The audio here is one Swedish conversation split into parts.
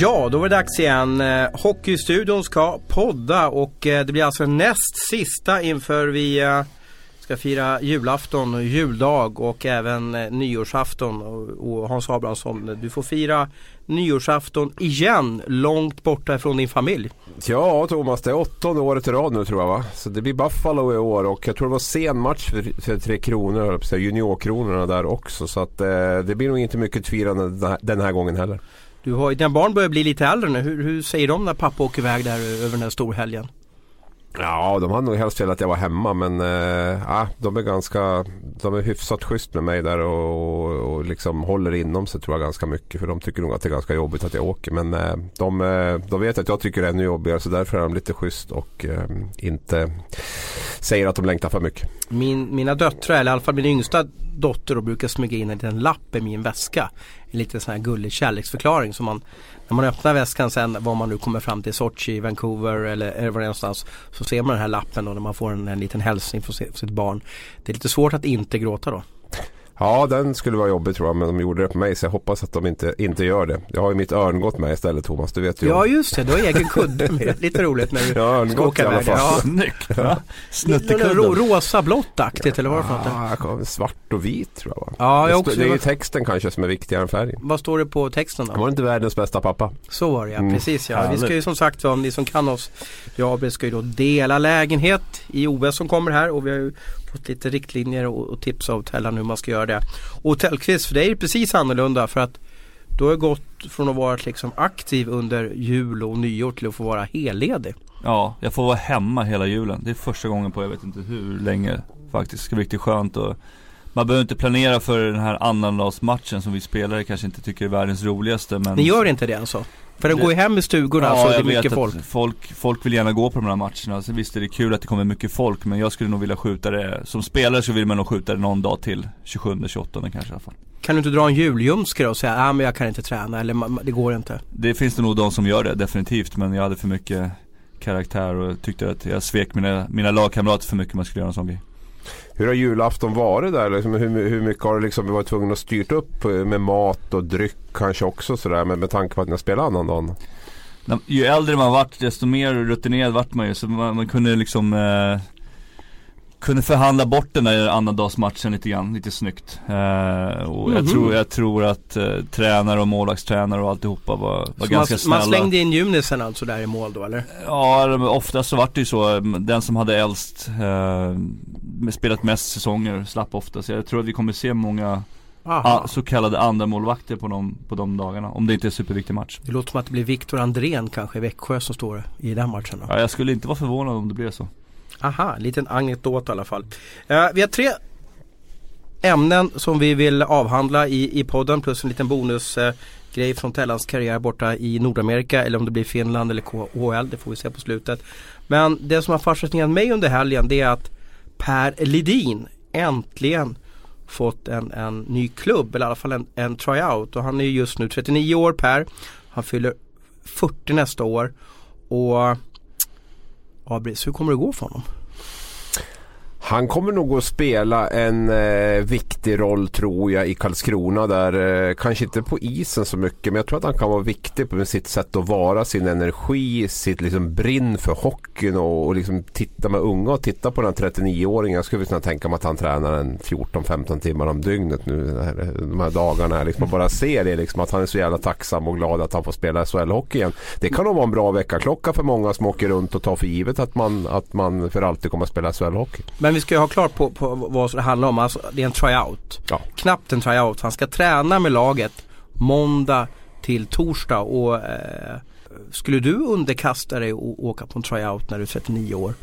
Ja, då var det dags igen. Eh, Hockeystudion ska podda och eh, det blir alltså näst sista inför vi eh, ska fira julafton, juldag och även nyårsafton. Och Hans Abrahamsson, du får fira nyårsafton igen långt borta från din familj. Ja Thomas, det är åttonde året i rad nu tror jag va. Så det blir Buffalo i år och jag tror det var sen match för, för Tre Kronor, juniorkronorna där också. Så att det blir nog inte mycket firande den här gången heller. Du har, dina barn börjar bli lite äldre nu. Hur, hur säger de när pappa åker iväg där över den här storhelgen? Ja, de hade nog helst velat att jag var hemma men äh, de är ganska De är hyfsat schysst med mig där och, och, och liksom håller inom sig tror jag ganska mycket för de tycker nog att det är ganska jobbigt att jag åker men äh, de, eh, de vet att jag tycker det är ännu jobbigare så därför är de lite schysst och äh, inte säger att de längtar för mycket. Min, mina döttrar, eller i alla fall min yngsta dotter då brukar smyga in en liten lapp i min väska. En liten sån här gullig kärleksförklaring som man när man öppnar väskan sen var man nu kommer fram till Sochi, Vancouver eller, eller var det någonstans så ser man den här lappen då när man får en, en liten hälsning från sitt barn. Det är lite svårt att inte gråta då. Ja, den skulle vara jobbig tror jag, men de gjorde det på mig så jag hoppas att de inte, inte gör det. Jag har ju mitt örngott med istället Thomas, du vet ju. Ja, just det, du har egen kudde med. Lite roligt när du ja, ska åka iväg. Ja, Snyggt. Ja. Snuttekudden. Rosa blått-aktigt eller vad var det för något? Svart och vit tror jag va? Ja, jag också, det är ju texten kanske som är viktigare än färgen. Vad står det på texten då? Han var inte världens bästa pappa. Så var det ja, mm. precis ja. Vi ska ju som sagt om ni som kan oss, jag ska ju då dela lägenhet i OS som kommer här och vi har ju fått lite riktlinjer och, och tips av hotellen hur man ska göra det. Och hotellquiz för dig är precis annorlunda för att du har gått från att vara liksom aktiv under jul och nyår till att få vara helledig. Ja, jag får vara hemma hela julen. Det är första gången på jag vet inte hur länge faktiskt. Det ska bli riktigt skönt och man behöver inte planera för den här annandagsmatchen som vi spelare kanske inte tycker är världens roligaste men Ni gör inte det alltså? För den går ju hem i stugorna ja, så det är mycket folk. folk. Folk vill gärna gå på de här matcherna. Så visst är det kul att det kommer mycket folk men jag skulle nog vilja skjuta det Som spelare så vill man nog skjuta det någon dag till 27-28 kanske i alla fall Kan du inte dra en julljumske och säga ah, men jag kan inte träna eller det går inte? Det finns det nog de som gör det definitivt men jag hade för mycket karaktär och tyckte att jag svek mina, mina lagkamrater för mycket om jag skulle göra en sån grej hur har julafton varit där? Liksom, hur, hur mycket har du liksom varit tvungen att styrt upp eh, med mat och dryck kanske också sådär med, med tanke på att ni har spelat annandagen? Ju äldre man vart desto mer rutinerad vart man ju så man, man kunde liksom eh, kunde förhandla bort den där annandagsmatchen lite grann, lite snyggt. Eh, och mm -hmm. jag, mhm. tror, jag tror att eh, tränare och målvaktstränare och alltihopa var, var så ganska man, snälla. Man slängde in Junisen alltså där i mål då eller? Ja, oftast så vart det ju så. Den som hade äldst, eh, spelat mest säsonger slapp ofta. Så jag tror att vi kommer se många a, så kallade andra målvakter på de, på de dagarna. Om det inte är en superviktig match. Det låter som att det blir Viktor Andrén kanske i Växjö som står i den matchen då. Ja, jag skulle inte vara förvånad om det blev så. Aha, en liten anekdot i alla fall. Uh, vi har tre ämnen som vi vill avhandla i, i podden plus en liten bonusgrej uh, från Tellans karriär borta i Nordamerika eller om det blir Finland eller KHL, det får vi se på slutet. Men det som har fascinerat mig under helgen det är att Per Lidin äntligen fått en, en ny klubb eller i alla fall en, en tryout och han är just nu 39 år Per. Han fyller 40 nästa år och Abris, hur kommer det gå för honom? Han kommer nog att spela en eh, viktig roll tror jag i Karlskrona där. Eh, kanske inte på isen så mycket men jag tror att han kan vara viktig med sitt sätt att vara, sin energi, sitt liksom brinn för hockeyn och, och liksom titta med unga och titta på den 39-åringen. Jag skulle kunna tänka mig att han tränar en 14-15 timmar om dygnet nu de här dagarna. Liksom, bara se det liksom, att han är så jävla tacksam och glad att han får spela SHL-hockey igen. Det kan nog vara en bra veckaklocka för många som åker runt och tar för givet att man, att man för alltid kommer att spela SHL-hockey. Men vi ska ju ha klart på, på vad det handlar om. Alltså, det är en tryout. Ja. Knappt en tryout. Han ska träna med laget måndag till torsdag. Och, eh, skulle du underkasta dig och åka på en tryout när du är 39 år?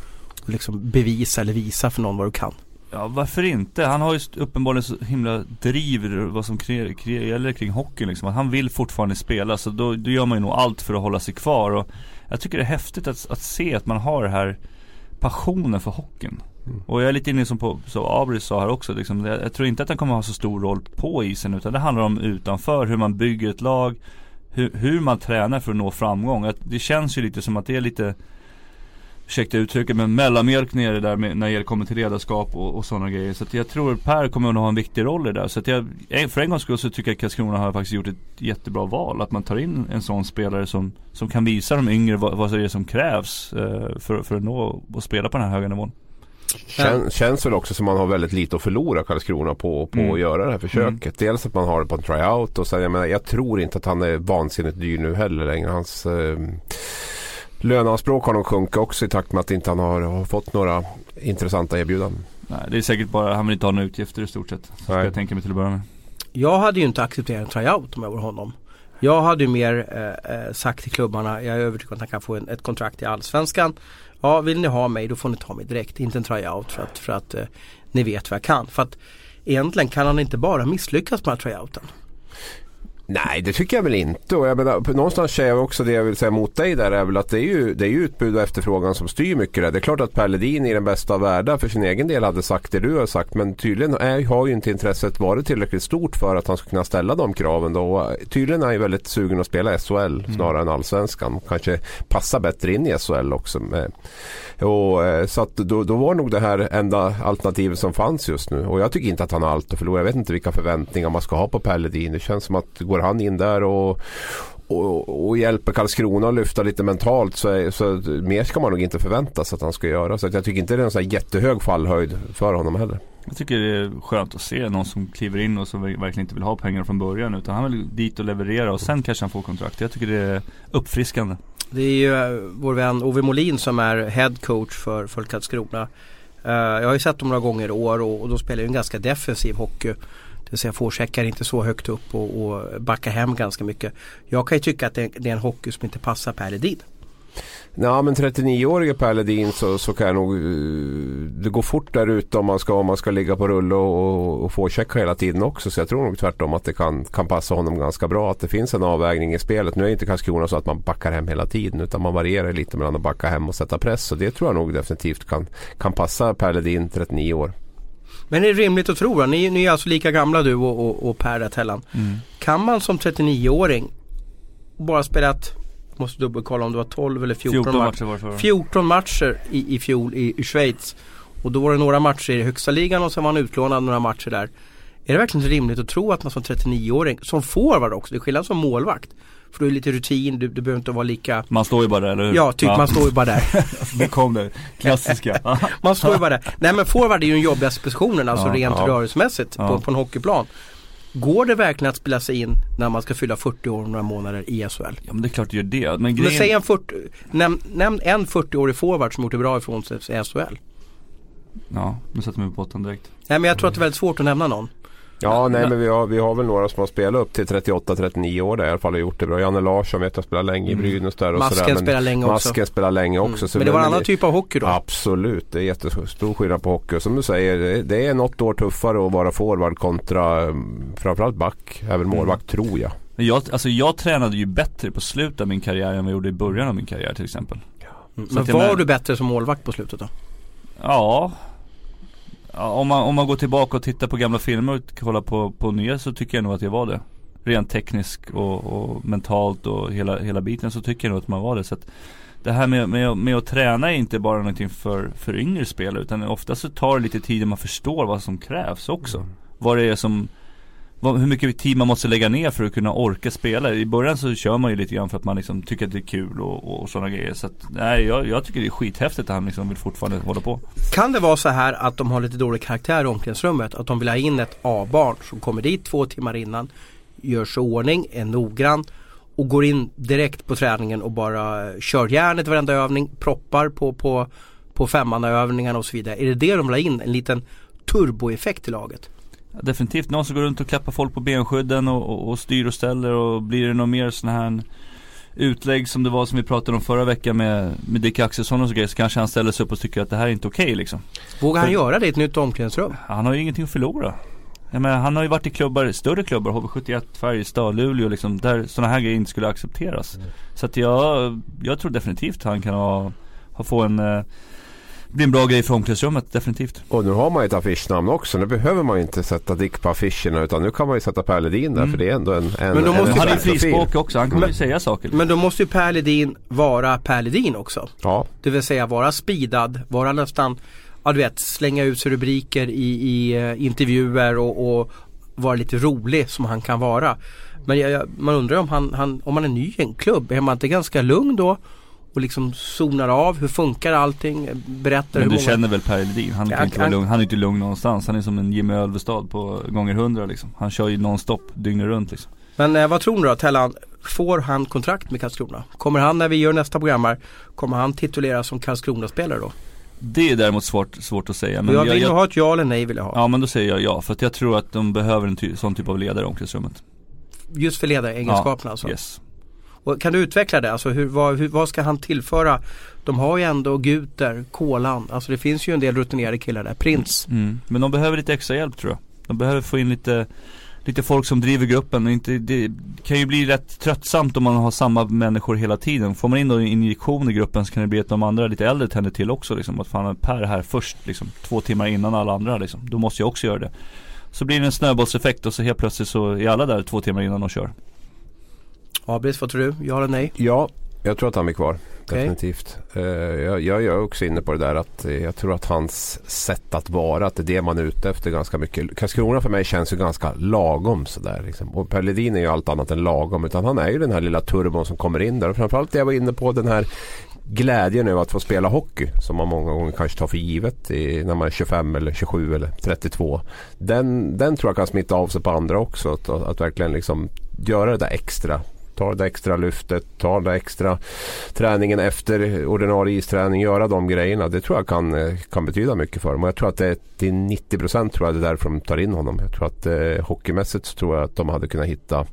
Och liksom bevisa eller visa för någon vad du kan? Ja varför inte? Han har ju uppenbarligen så himla driv vad som gäller kring hockeyn liksom. Han vill fortfarande spela så då, då, gör man ju nog allt för att hålla sig kvar. Och jag tycker det är häftigt att, att se att man har det här passionen för hockeyn. Mm. Och jag är lite inne som, på, som Abris sa här också, liksom, jag, jag, tror inte att han kommer ha så stor roll på isen utan det handlar om utanför, hur man bygger ett lag, hur, hur man tränar för att nå framgång. Det känns ju lite som att det är lite ursäkta uttrycket, men mellanmjölk nere där med, när det kommer till ledarskap och, och sådana grejer. Så att jag tror Per kommer att ha en viktig roll i det där. Så att jag, eh, för en gångs skull så tycker jag att Karlskrona har faktiskt gjort ett jättebra val. Att man tar in en sån spelare som, som kan visa de yngre vad, vad det är som krävs eh, för, för att nå och spela på den här höga nivån. Kän, känns väl också som man har väldigt lite att förlora Karlskrona på, på mm. att göra det här försöket. Mm. Dels att man har det på en tryout och sen jag menar, jag tror inte att han är vansinnigt dyr nu heller längre. Hans eh, löneanspråk har nog sjunkit också i takt med att inte han har, har fått några intressanta erbjudanden. Nej, det är säkert bara, han vill inte ha några utgifter i stort sett. Ska jag tänka mig till att börja med. Jag hade ju inte accepterat en tryout om jag var honom. Jag hade ju mer eh, eh, sagt till klubbarna, jag är övertygad om att han kan få en, ett kontrakt i Allsvenskan. Ja, vill ni ha mig då får ni ta mig direkt, inte en tryout för att, för att eh, ni vet vad jag kan. För att egentligen kan han inte bara misslyckas med tryouten. Nej det tycker jag väl inte och jag menar, någonstans säger jag också det jag vill säga mot dig där är väl att det är ju, det är ju utbud och efterfrågan som styr mycket där. Det är klart att Per Ledin i den bästa av världar för sin egen del hade sagt det du har sagt men tydligen är, har ju inte intresset varit tillräckligt stort för att han ska kunna ställa de kraven då. Och tydligen är han ju väldigt sugen att spela SHL mm. snarare än allsvenskan. Kanske passar bättre in i SHL också. Med. Och, eh, så att då, då var nog det här enda alternativet som fanns just nu och jag tycker inte att han har allt att förlora. Jag vet inte vilka förväntningar man ska ha på Per Ledin. Det känns som att går han in där och och, och hjälper Karlskrona att lyfta lite mentalt så, så mer ska man nog inte förvänta sig att han ska göra. Så jag tycker inte det är en så jättehög fallhöjd för honom heller. Jag tycker det är skönt att se någon som kliver in och som verkligen inte vill ha pengar från början utan han vill dit och leverera och sen kanske han får kontrakt. Jag tycker det är uppfriskande. Det är ju eh, vår vän Ove Molin som är head coach för, för Karlskrona. Uh, jag har ju sett dem några gånger i år och, och då spelar ju en ganska defensiv hockey. Det vill säga forecheckar inte så högt upp och, och backar hem ganska mycket. Jag kan ju tycka att det, det är en hockey som inte passar Per Ledin. Ja men 39-årige Per Ledin så, så kan jag nog eh, Det går fort där ute om man ska, om man ska ligga på rulle och, och få checka hela tiden också. Så jag tror nog tvärtom att det kan, kan passa honom ganska bra. Att det finns en avvägning i spelet. Nu är inte Karlskrona så att man backar hem hela tiden utan man varierar lite mellan att backa hem och sätta press. Så det tror jag nog definitivt kan, kan passa Per Ledin 39 år. Men är det rimligt att tro då? Ni, ni är alltså lika gamla du och, och, och Per Tellan. Mm. Kan man som 39-åring bara spela ett måste dubbelkolla om det var 12 eller 14, 14 matcher. matcher 14 matcher i, i fjol i, i Schweiz. Och då var det några matcher i högsta ligan och sen var han utlånad några matcher där. Är det verkligen rimligt att tro att man som 39-åring, som forward också, det är skillnad som målvakt. För du är lite rutin, du, du behöver inte vara lika Man står ju bara där, eller hur? Ja, typ ja. man står ju bara där Nu kom det, klassiska Man står ju bara där Nej men forward är ju den jobbigaste positionen, alltså ja, rent ja. rörelsemässigt på, på en hockeyplan Går det verkligen att spela sig in när man ska fylla 40 år och några månader i SHL? Ja men det är klart det gör det. Men, grejen... men säg en 40, nämn, nämn en 40-årig forward som gjort det bra ifrån sig i SHL. Ja, nu sätter mig på botten direkt. Nej men jag tror att det är väldigt svårt att nämna någon. Ja, nej men vi har, vi har väl några som har spelat upp till 38-39 år där i alla fall och gjort det bra. Janne Larsson vet jag spelar länge i mm. Brynäs där och Masken sådär. spelar länge också. Masken spelar länge också. Mm. men det var en annan typ av hockey då? Absolut, det är jättestor skillnad på hockey. Som du säger, det är något år tuffare att vara forward kontra mm, framförallt back, även målvakt mm. tror jag. Jag, alltså jag tränade ju bättre på slutet av min karriär än vad jag gjorde i början av min karriär till exempel. Mm. Men var med... du bättre som målvakt på slutet då? Ja, om, man, om man går tillbaka och tittar på gamla filmer och kollar på, på nya så tycker jag nog att jag var det. Rent tekniskt och, och, mentalt och hela, hela biten så tycker jag nog att man var det. Så att det här med, med, med att träna är inte bara någonting för, för yngre spelare utan ofta så tar det lite tid innan man förstår vad som krävs också. Mm. Vad det är som hur mycket tid man måste lägga ner för att kunna orka spela. I början så kör man ju lite grann för att man liksom tycker att det är kul och, och sådana grejer. Så att, nej, jag, jag, tycker det är skithäftigt att han liksom vill fortfarande hålla på. Kan det vara så här att de har lite dålig karaktär i omklädningsrummet? Att de vill ha in ett A-barn som kommer dit två timmar innan, gör sig ordning, är noggrann och går in direkt på träningen och bara kör järnet varenda övning, proppar på, på, på femmannaövningarna och så vidare. Är det det de vill ha in? En liten turboeffekt i laget? Definitivt någon som går runt och klappar folk på benskydden och, och, och styr och ställer och blir det något mer sån här utlägg som det var som vi pratade om förra veckan med, med Dick Axelsson och så grejer så kanske han ställer sig upp och tycker att det här är inte okej okay, liksom. Vågar han göra det i ett nytt omklädningsrum? Han har ju ingenting att förlora. Jag menar, han har ju varit i klubbar, större klubbar, HV71, Färjestad, Luleå liksom, där sådana här grejer inte skulle accepteras. Mm. Så att jag, jag tror definitivt han kan ha, ha få en eh, blir en bra grej för omklädningsrummet, definitivt. Och nu har man ju ett affischnamn också. Nu behöver man ju inte sätta Dick på affischerna utan nu kan man ju sätta Per Ledin där Mm. för det är ändå en, en Men då måste- en Han är ju profil. frispråkig också, han kan Men- ju säga saker. Men då måste ju Per Ledin vara Per Ledin också. Ja, Det vill säga vara speedad, vara nästan, ja du vet, slänga ut sig rubriker i, i eh, intervjuer och, och vara lite rolig som han kan vara. Men jag, jag, man undrar om han, han, om han är ny i en klubb, är man inte ganska lugn då? Och liksom zonar av, hur funkar allting? Berättar Men du många... känner väl Per Ledin? Han Ja, kan inte vara lugn, han är inte lugn någonstans. Han är som en Jimmy Ölvestad på gånger hundra liksom. Han kör ju nonstop dygnet runt liksom. Men eh, vad tror ni då Tellan? Får han kontrakt med Karlskrona? Kommer han när vi gör nästa program här, kommer han tituleras som Karlskrona-spelare då? Det är däremot svårt, svårt att säga. Men jag jag, vill jag, ha ett ja eller nej vill jag ha. Ja men då säger jag ja, för att jag tror att de behöver en ty- sån typ av ledare i omklädningsrummet. Just för ledaregenskaperna alltså. Yes. Och kan du utveckla det? Alltså hur, vad, hur, vad ska han tillföra? De har ju ändå Guter, Kolan, alltså det finns ju en del rutinerade killar där. Prins. Mm. mm. Men de behöver lite extra hjälp tror jag. De behöver få in lite Lite folk som driver gruppen inte, det kan ju bli rätt tröttsamt om man har samma människor hela tiden. Får man in en injektion i gruppen så kan det bli att de andra lite äldre tänder till också liksom. Att fan Per är här först liksom, två timmar innan alla andra liksom. Då måste jag också göra det. Så blir det en snöbollseffekt och så helt plötsligt så är alla där två timmar innan de kör. Abris, vad tror du? Ja eller nej? ja jag tror att han blir kvar. Okej. Definitivt. Eh, jag, jag är också inne på det där att eh, jag tror att hans sätt att vara, att det är det man är ute efter ganska mycket. Karlskrona för mig känns ju ganska lagom sådär. Liksom. Och Per Ledin är ju allt annat än lagom. Utan han är ju den här lilla turbon som kommer in där. Och framförallt det jag var inne på den här glädjen över att få spela hockey. Som man många gånger kanske tar för givet i, när man är 25 eller 27 eller 32. Den, den tror jag kan smitta av sig på andra också. Att, att verkligen liksom göra det där extra. Ta det extra lyftet, ta den extra träningen efter ordinarie isträning, göra de grejerna. Det tror jag kan, eh, kan betyda mycket för dem. Och jag tror att det är till 90 procent tror jag det är därför de tar in honom. Jag tror att eh, hockeymässigt så tror jag att de hade kunnat hitta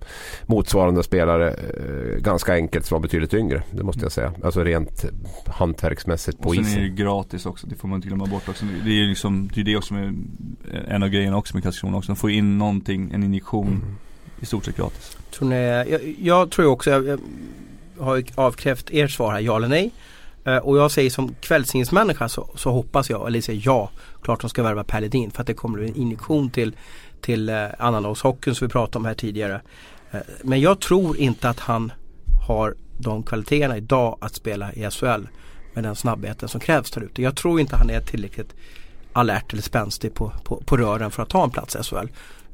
motsvarande spelare eh, ganska enkelt som var betydligt yngre. Det måste jag säga. Alltså rent hantverksmässigt på Och sen är det isen. gratis också, det får man inte glömma bort också. Det är ju liksom, det är det också med, en av grejerna också med Karlskrona också. De får in någonting, en injektion, Mm i stort sett gratis. Tror ni, jag, jag tror också, jag, jag har avkrävt ert svar här, ja eller nej. Eh, och jag säger som kvällstidningsmänniska så, så hoppas jag, eller säger ja, klart de ska värva Per Ledin för att det kommer bli en injektion till, till eh, som vi pratade om här tidigare. Eh, men jag tror inte att han har de kvaliteterna idag att spela i SHL med den snabbheten som krävs där ute. Jag tror inte han är tillräckligt alert eller spänstig på, på, på rören för att ta en plats i SHL.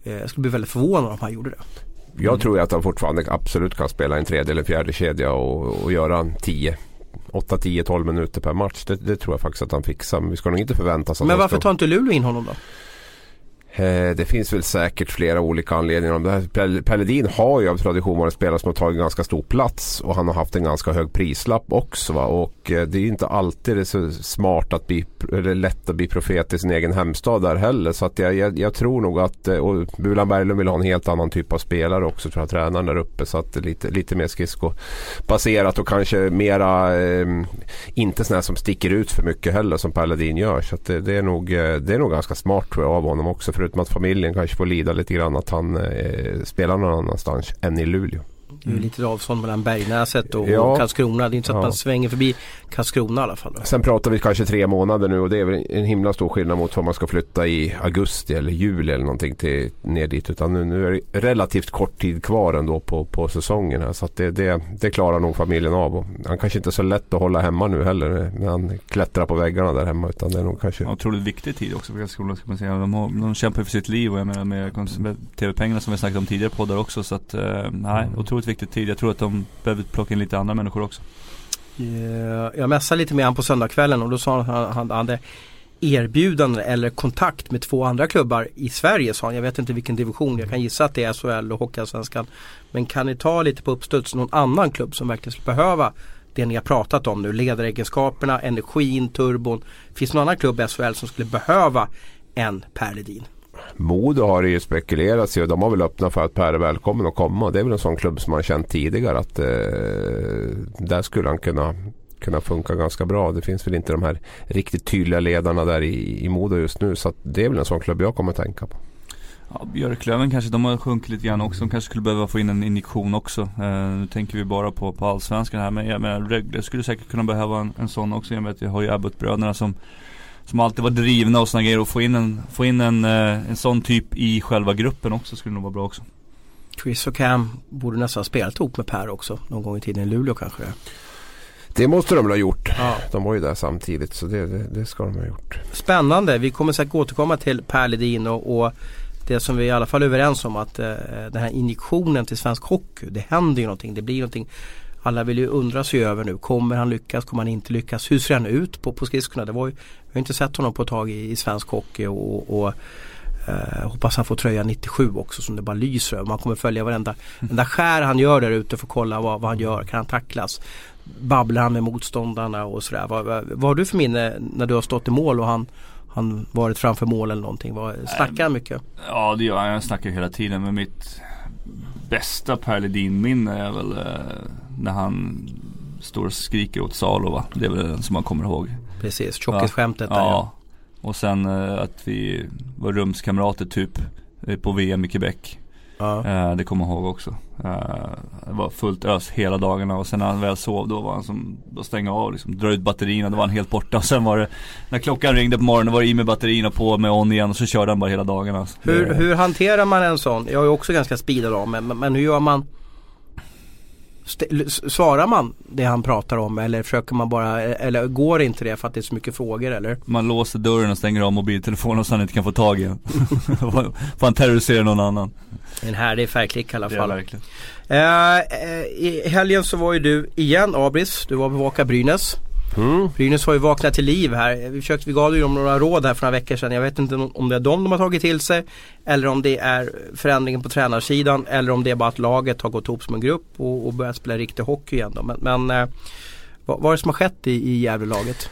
Eh, jag skulle bli väldigt förvånad om han gjorde det. Jag tror ju att han fortfarande absolut kan spela en tredje eller fjärde kedja och, och göra en 10 8, 10, 12 minuter per match. Det, det tror jag faktiskt att han fixar. Men vi ska nog inte förvänta oss att Men varför ska... tar inte Luleå in honom då? Eh, det finns väl säkert flera olika anledningar. om har ju av tradition varit spelare som har tagit ganska stor plats och han har haft en ganska hög prislapp också. Va? Och eh, det är ju inte alltid det är så smart att bli, eller lätt att bli profet i sin egen hemstad där heller. Så att jag, jag, jag tror nog att, eh, och Bulan Berglund vill ha en helt annan typ av spelare också tror jag, tränaren där uppe. Så att det är lite, lite mer skridskobaserat och kanske mera, eh, inte sådana som sticker ut för mycket heller som Per gör. Så att det, det, är nog, det är nog ganska smart tror jag av honom också. Förutom att familjen kanske får lida lite grann att han eh, spelar någon annanstans än i Luleå. Det är ju lite avstånd mellan Bergnäset och, Ja. och Karlskrona. Det är inte så att Ja. man svänger förbi Karlskrona i alla fall. Då. Sen pratar vi kanske tre månader nu och det är väl en himla stor skillnad mot vad man ska flytta i augusti eller juli eller någonting till, ner dit. Utan nu, nu är det relativt kort tid kvar ändå på, på säsongen här. Så att det, det, det klarar nog familjen av. Och han kanske inte är så lätt att hålla hemma nu heller när han klättrar på väggarna där hemma. Utan det är nog kanske... Ja, otroligt viktig tid också för Karlskrona ska man säga. De, har, de kämpar för sitt liv och jag menar med, med TV-pengarna som vi snackat om tidigare poddar också. Så att, eh, nej, otroligt viktig tid. Jag tror att de behöver plocka in lite andra människor också. Yeah. Jag mässade lite med honom på söndagskvällen och då sa han att han hade erbjudande eller kontakt med två andra klubbar i Sverige sa han. Jag vet inte vilken division, jag kan gissa att det är SHL och Hockeyallsvenskan. Men kan ni ta lite på uppstuds någon annan klubb som verkligen skulle behöva det ni har pratat om nu, ledaregenskaperna, energin, turbon. Finns det någon annan klubb i SHL som skulle behöva en Per Ledin? Modo har det ju spekulerats i och de har väl öppnat för att Per är välkommen att komma. Det är väl en sån klubb som man känt tidigare att eh, där skulle han kunna, kunna funka ganska bra. Det finns väl inte de här riktigt tydliga ledarna där i, i Modo just nu. Så att det är väl en sån klubb jag kommer att tänka på. Ja, Björklöven kanske, de har sjunkit lite grann också. De kanske skulle behöva få in en injektion också. Eh, nu tänker vi bara på, på allsvenskan här. Men jag menar, Rögle skulle säkert kunna behöva en, en sån också. Jag vet, vi har ju Abbott-bröderna som som alltid var drivna och såna grejer och få in en, få in en, eh, en sån typ i själva gruppen också skulle nog vara bra också. Chris och Cam borde nästan ha spelat ihop med Per också någon gång i tiden i Luleå kanske. Det måste de väl ha gjort. Ja. De var ju där samtidigt så det, det, det ska de ha gjort. Spännande. Vi kommer säkert återkomma till Per Ledin och, och det som vi i alla fall är överens om att eh, den här injektionen till svensk hockey. Det händer ju någonting. Det blir någonting. Alla vill ju undra sig över nu. Kommer han lyckas? Kommer han inte lyckas? Hur ser han ut på, på skridskorna? Det var ju, vi har inte sett honom på ett tag i, i svensk hockey och, och eh, hoppas han får tröja 97 också som det bara lyser över. Man kommer följa varenda, varenda skär han gör där ute för att kolla vad, vad han gör. Kan han tacklas? Babblar han med motståndarna och sådär. Vad, vad, vad har du för minne när du har stått i mål och han han varit framför mål eller någonting? Snackar han mycket? Ja det gör han. Jag snackar hela tiden. Men mitt bästa Per Ledin-minne är väl eh, när han står och skriker åt Salo va. Det är väl den som man kommer ihåg. Precis, tjockisskämtet ja. där ja. ja. Och sen eh, att vi var rumskamrater typ eh, på VM i Quebec. Ja. Eh, det kommer jag ihåg också. Eh, det var fullt ös hela dagarna och sen när han väl sov då var han som, då stänga av liksom, dra ut batterierna, då var han helt borta. Och sen var det, när klockan ringde på morgonen var det i med batterierna på med on igen och så körde han bara hela dagarna. Hur, hur hanterar man en sån? Jag är också ganska speedad av men, men hur gör man? Svarar man det han pratar om eller försöker man bara, eller går inte det för att det är så mycket frågor eller? Man låser dörren och stänger av mobiltelefonen så han inte kan få tag i den. Får han terrorisera någon annan. En härlig färgklick i alla fall. verkligen. Eh, eh, I helgen så var ju du igen Abris, du var bevaka Brynäs. Mm. Brynäs har ju vaknat till liv här. Vi, försökte, vi gav ju dem några råd här för några veckor sedan. Jag vet inte om det är dem de har tagit till sig. Eller om det är förändringen på tränarsidan. Eller om det är bara att laget har gått ihop som en grupp och, och börjat spela riktig hockey igen. Då. Men, men eh, vad, vad är det som har skett i, i Gävlelaget?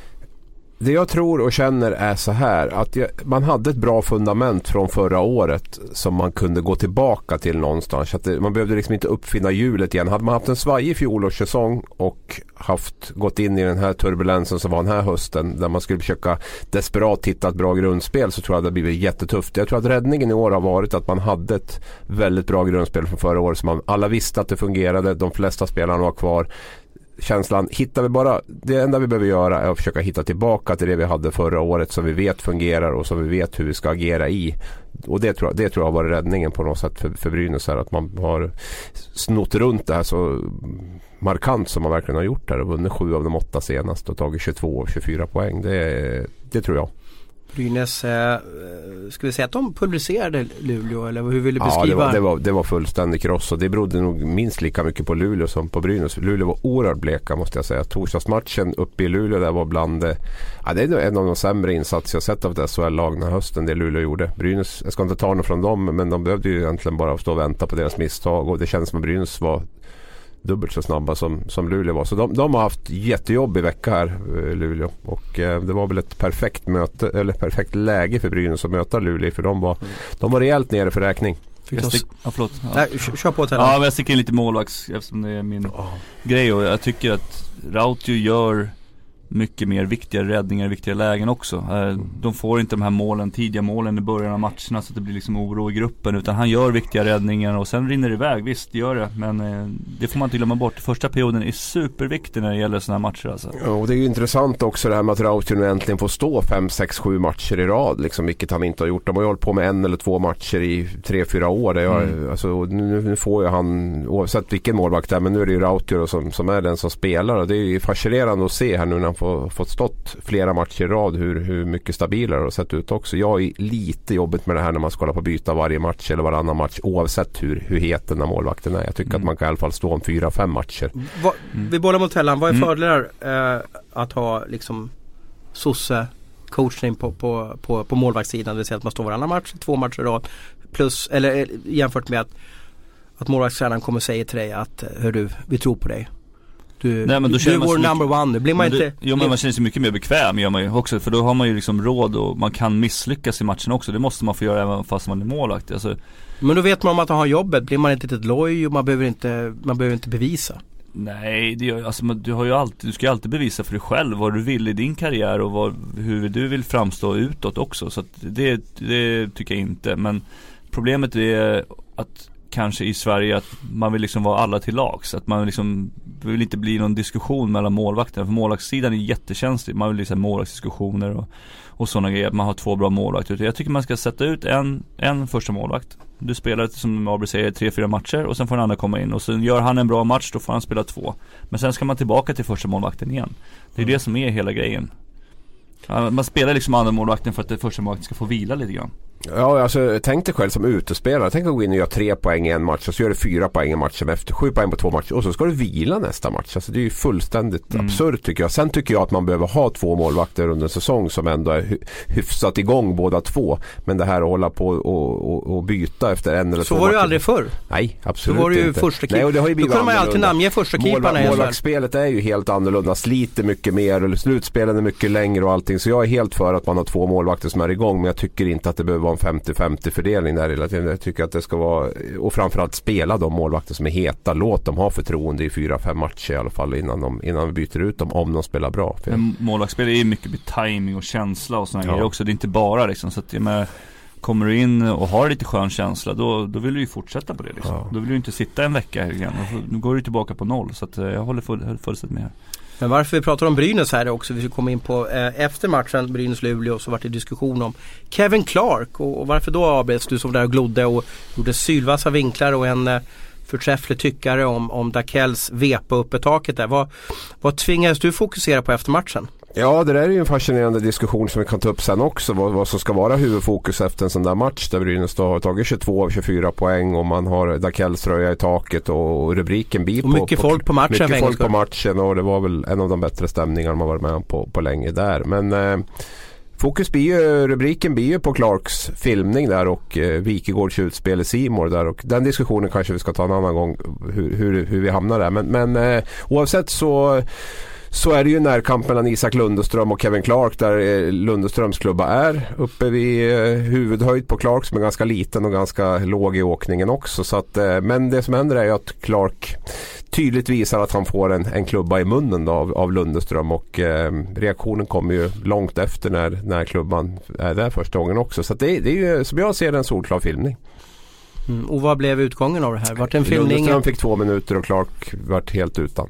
Det jag tror och känner är så här att jag, man hade ett bra fundament från förra året som man kunde gå tillbaka till någonstans. Att det, man behövde liksom inte uppfinna hjulet igen. Hade man haft en svajig fjolårssäsong och haft, gått in i den här turbulensen som var den här hösten där man skulle försöka desperat hitta ett bra grundspel så tror jag det hade blivit jättetufft. Jag tror att räddningen i år har varit att man hade ett väldigt bra grundspel från förra året. Så man, alla visste att det fungerade. De flesta spelarna var kvar känslan, hittar vi bara, det enda vi behöver göra är att försöka hitta tillbaka till det vi hade förra året som vi vet fungerar och som vi vet hur vi ska agera i. Och det tror jag, det tror jag har varit räddningen på något sätt för, för Brynäs här, att man har snott runt det här så markant som man verkligen har gjort här. och vunnit sju av de åtta senast och tagit 22 av 24 poäng. Det, det tror jag. Brynäs, eh, ska vi säga att de pulveriserade Luleå eller hur vill du Ja, beskriva? det var, det, var, det var fullständig kross och det berodde nog minst lika mycket på Luleå som på Brynäs. Luleå var oerhört bleka måste jag säga. Torsdagsmatchen uppe i Luleå där var bland det, ja, det är en av de sämre insatser jag sett av ett SHL-lag den här hösten det Luleå gjorde. Brynäs, jag ska inte ta något från dem men de behövde ju egentligen bara stå och vänta på deras misstag och det känns som att Brynäs var dubbelt så snabba som, som Luleå var. Så de, de har haft jättejobb i vecka här, eh, Luleå. Och eh, det var väl ett perfekt möte, eller perfekt läge för Brynäs att möta Luleå. För de var, de var rejält nere för räkning. Fick Jag stick, ja, förlåt. Ja. Nej, kö- kör på till Ja men jag sticker in lite målvakts eftersom det är min grej och jag tycker att Rautio gör mycket mer viktiga räddningar i viktiga lägen också. Eh, De får inte de här målen, tidiga målen i början av matcherna så att det blir liksom oro i gruppen utan han gör viktiga räddningar och sen rinner det iväg, visst det gör det. Men eh, det får man inte glömma bort. Första perioden är superviktig när det gäller sådana här matcher alltså. Ja, och det är ju intressant också det här med att Rautio äntligen får stå 5, 6, 7 matcher i rad. Liksom, vilket han inte har gjort. De har ju hållit på med en eller två matcher i 3-4 år. Det jag, Mm. alltså, nu, nu får ju han, oavsett vilken målvakt det är, men nu är det ju Rautio som, som är den som spelar. Och det är ju fascinerande att se här nu när han fått stått flera matcher i rad hur, hur mycket stabilare det har sett ut också. Jag är lite jobbigt med det här när man ska hålla på att byta varje match eller varannan match oavsett hur, hur het den här målvakten är. Jag tycker Mm. att man kan i alla fall stå om 4-5 matcher. Va, Mm. Vi bollar mot Tellan. Vad är Mm. fördelar eh, att ha liksom sosse coachning på, på, på, på målvaktssidan? Det vill säga att man står varannan match, två matcher i rad. Plus, eller eh, jämfört med att, att målvaktstränaren kommer säger till dig att hör du, vi tror på dig. Du, Nej, men då du är vår mycket- number one nu. Blir man det- inte... Jo men man känner sig mycket mer bekväm gör man ju också för då har man ju liksom råd och man kan misslyckas i matchen också. Det måste man få göra även fast man är målvakt. Alltså, Men då vet man om att man har jobbet. Blir man inte ett loj och man behöver inte, man behöver inte bevisa. Nej, det gör, alltså, du har ju alltid, du ska ju alltid bevisa för dig själv vad du vill i din karriär och vad, hur du vill framstå utåt också. Så att det, det tycker jag inte. Men problemet är att kanske i Sverige att man vill liksom vara alla till lags. Att man liksom vill inte bli någon diskussion mellan målvakterna. För målvaktssidan är jättekänslig. Man vill liksom målvaktsdiskussioner och, och sådana grejer. Att man har två bra målvakter. Jag tycker man ska sätta ut en, en första målvakt. Du spelar som Abel säger tre, fyra matcher och sen får den andra komma in. Och sen gör han en bra match då får han spela två. Men sen ska man tillbaka till första målvakten igen. Det är mm. det som är hela grejen. Man spelar liksom andra målvakten för att det första målvakten ska få vila lite grann. Ja, alltså tänk dig själv som utespelare. Tänk att gå in och göra tre poäng i en match och så gör du fyra poäng i matchen efter. Sju poäng på två matcher och så ska du vila nästa match. Alltså det är ju fullständigt mm. absurt tycker jag. Sen tycker jag att man behöver ha två målvakter under en säsong som ändå är hyfsat igång båda två. Men det här att hålla på och, och, och byta efter en eller så två Så var det aldrig förr. Nej, absolut inte. Så var det ju inte. första. Då kunde man ju alltid namnge första keeparna Mål, Målvaktsspelet är ju helt annorlunda. Sliter mycket mer och slutspelen är mycket längre och allting. Så jag är helt för att man har två målvakter som är igång. Men jag tycker inte att det behöver vara en 50-50 fördelning där hela tiden. Jag tycker att det ska vara och framförallt spela de målvakter som är heta. Låt dem ha förtroende i fyra, fem matcher i alla fall innan, de, innan vi byter ut dem om de spelar bra. Men målvaktsspel är ju mycket med timing och känsla och sådana ja. grejer också. Det är inte bara liksom så att jag menar, Kommer du in och har lite skön känsla då, då vill du ju fortsätta på det liksom. Ja. Då vill du inte sitta en vecka igen. Nu går du tillbaka på noll så att eh, jag håller fullständigt med här. Men varför vi pratar om Brynäs här också, vi ska komma in på eh, efter matchen Brynäs-Luleå så vart det diskussion om Kevin Clark och, och varför då avbröts du som där och glodde och gjorde sylvassa vinklar och en eh, förträfflig tyckare om, om Dakells vepa uppe taket där. Vad, vad tvingades du fokusera på efter matchen? Ja, det där är ju en fascinerande diskussion som vi kan ta upp sen också. Vad, vad som ska vara huvudfokus efter en sån där match där Brynäs har tagit 22 av 24 poäng och man har Dakells tröja i taket och rubriken blir och mycket på, folk på matchen. Mycket folk på matchen och det var väl en av de bättre stämningarna man varit med om på, på länge där. Men eh, Fokus blir ju, rubriken blir ju på Clarks filmning där och eh, Wikegårds utspel i Simor där och den diskussionen kanske vi ska ta en annan gång hur, hur, hur vi hamnar där. Men, men eh, oavsett så så är det ju närkamp mellan Isak Lundeström och Kevin Clark där eh, Lundeströms klubba är uppe vid eh, huvudhöjd på Clark som är ganska liten och ganska låg i åkningen också. Så att, eh, men det som händer är ju att Clark tydligt visar att han får en, en klubba i munnen då av, av Lundeström och eh, reaktionen kommer ju långt efter när, när klubban är där första gången också. Så det, det, är ju som jag ser det en solklar filmning. Mm, och vad blev utgången av det här? Vart en filmning? Lundeström fick två minuter och Clark vart helt utan.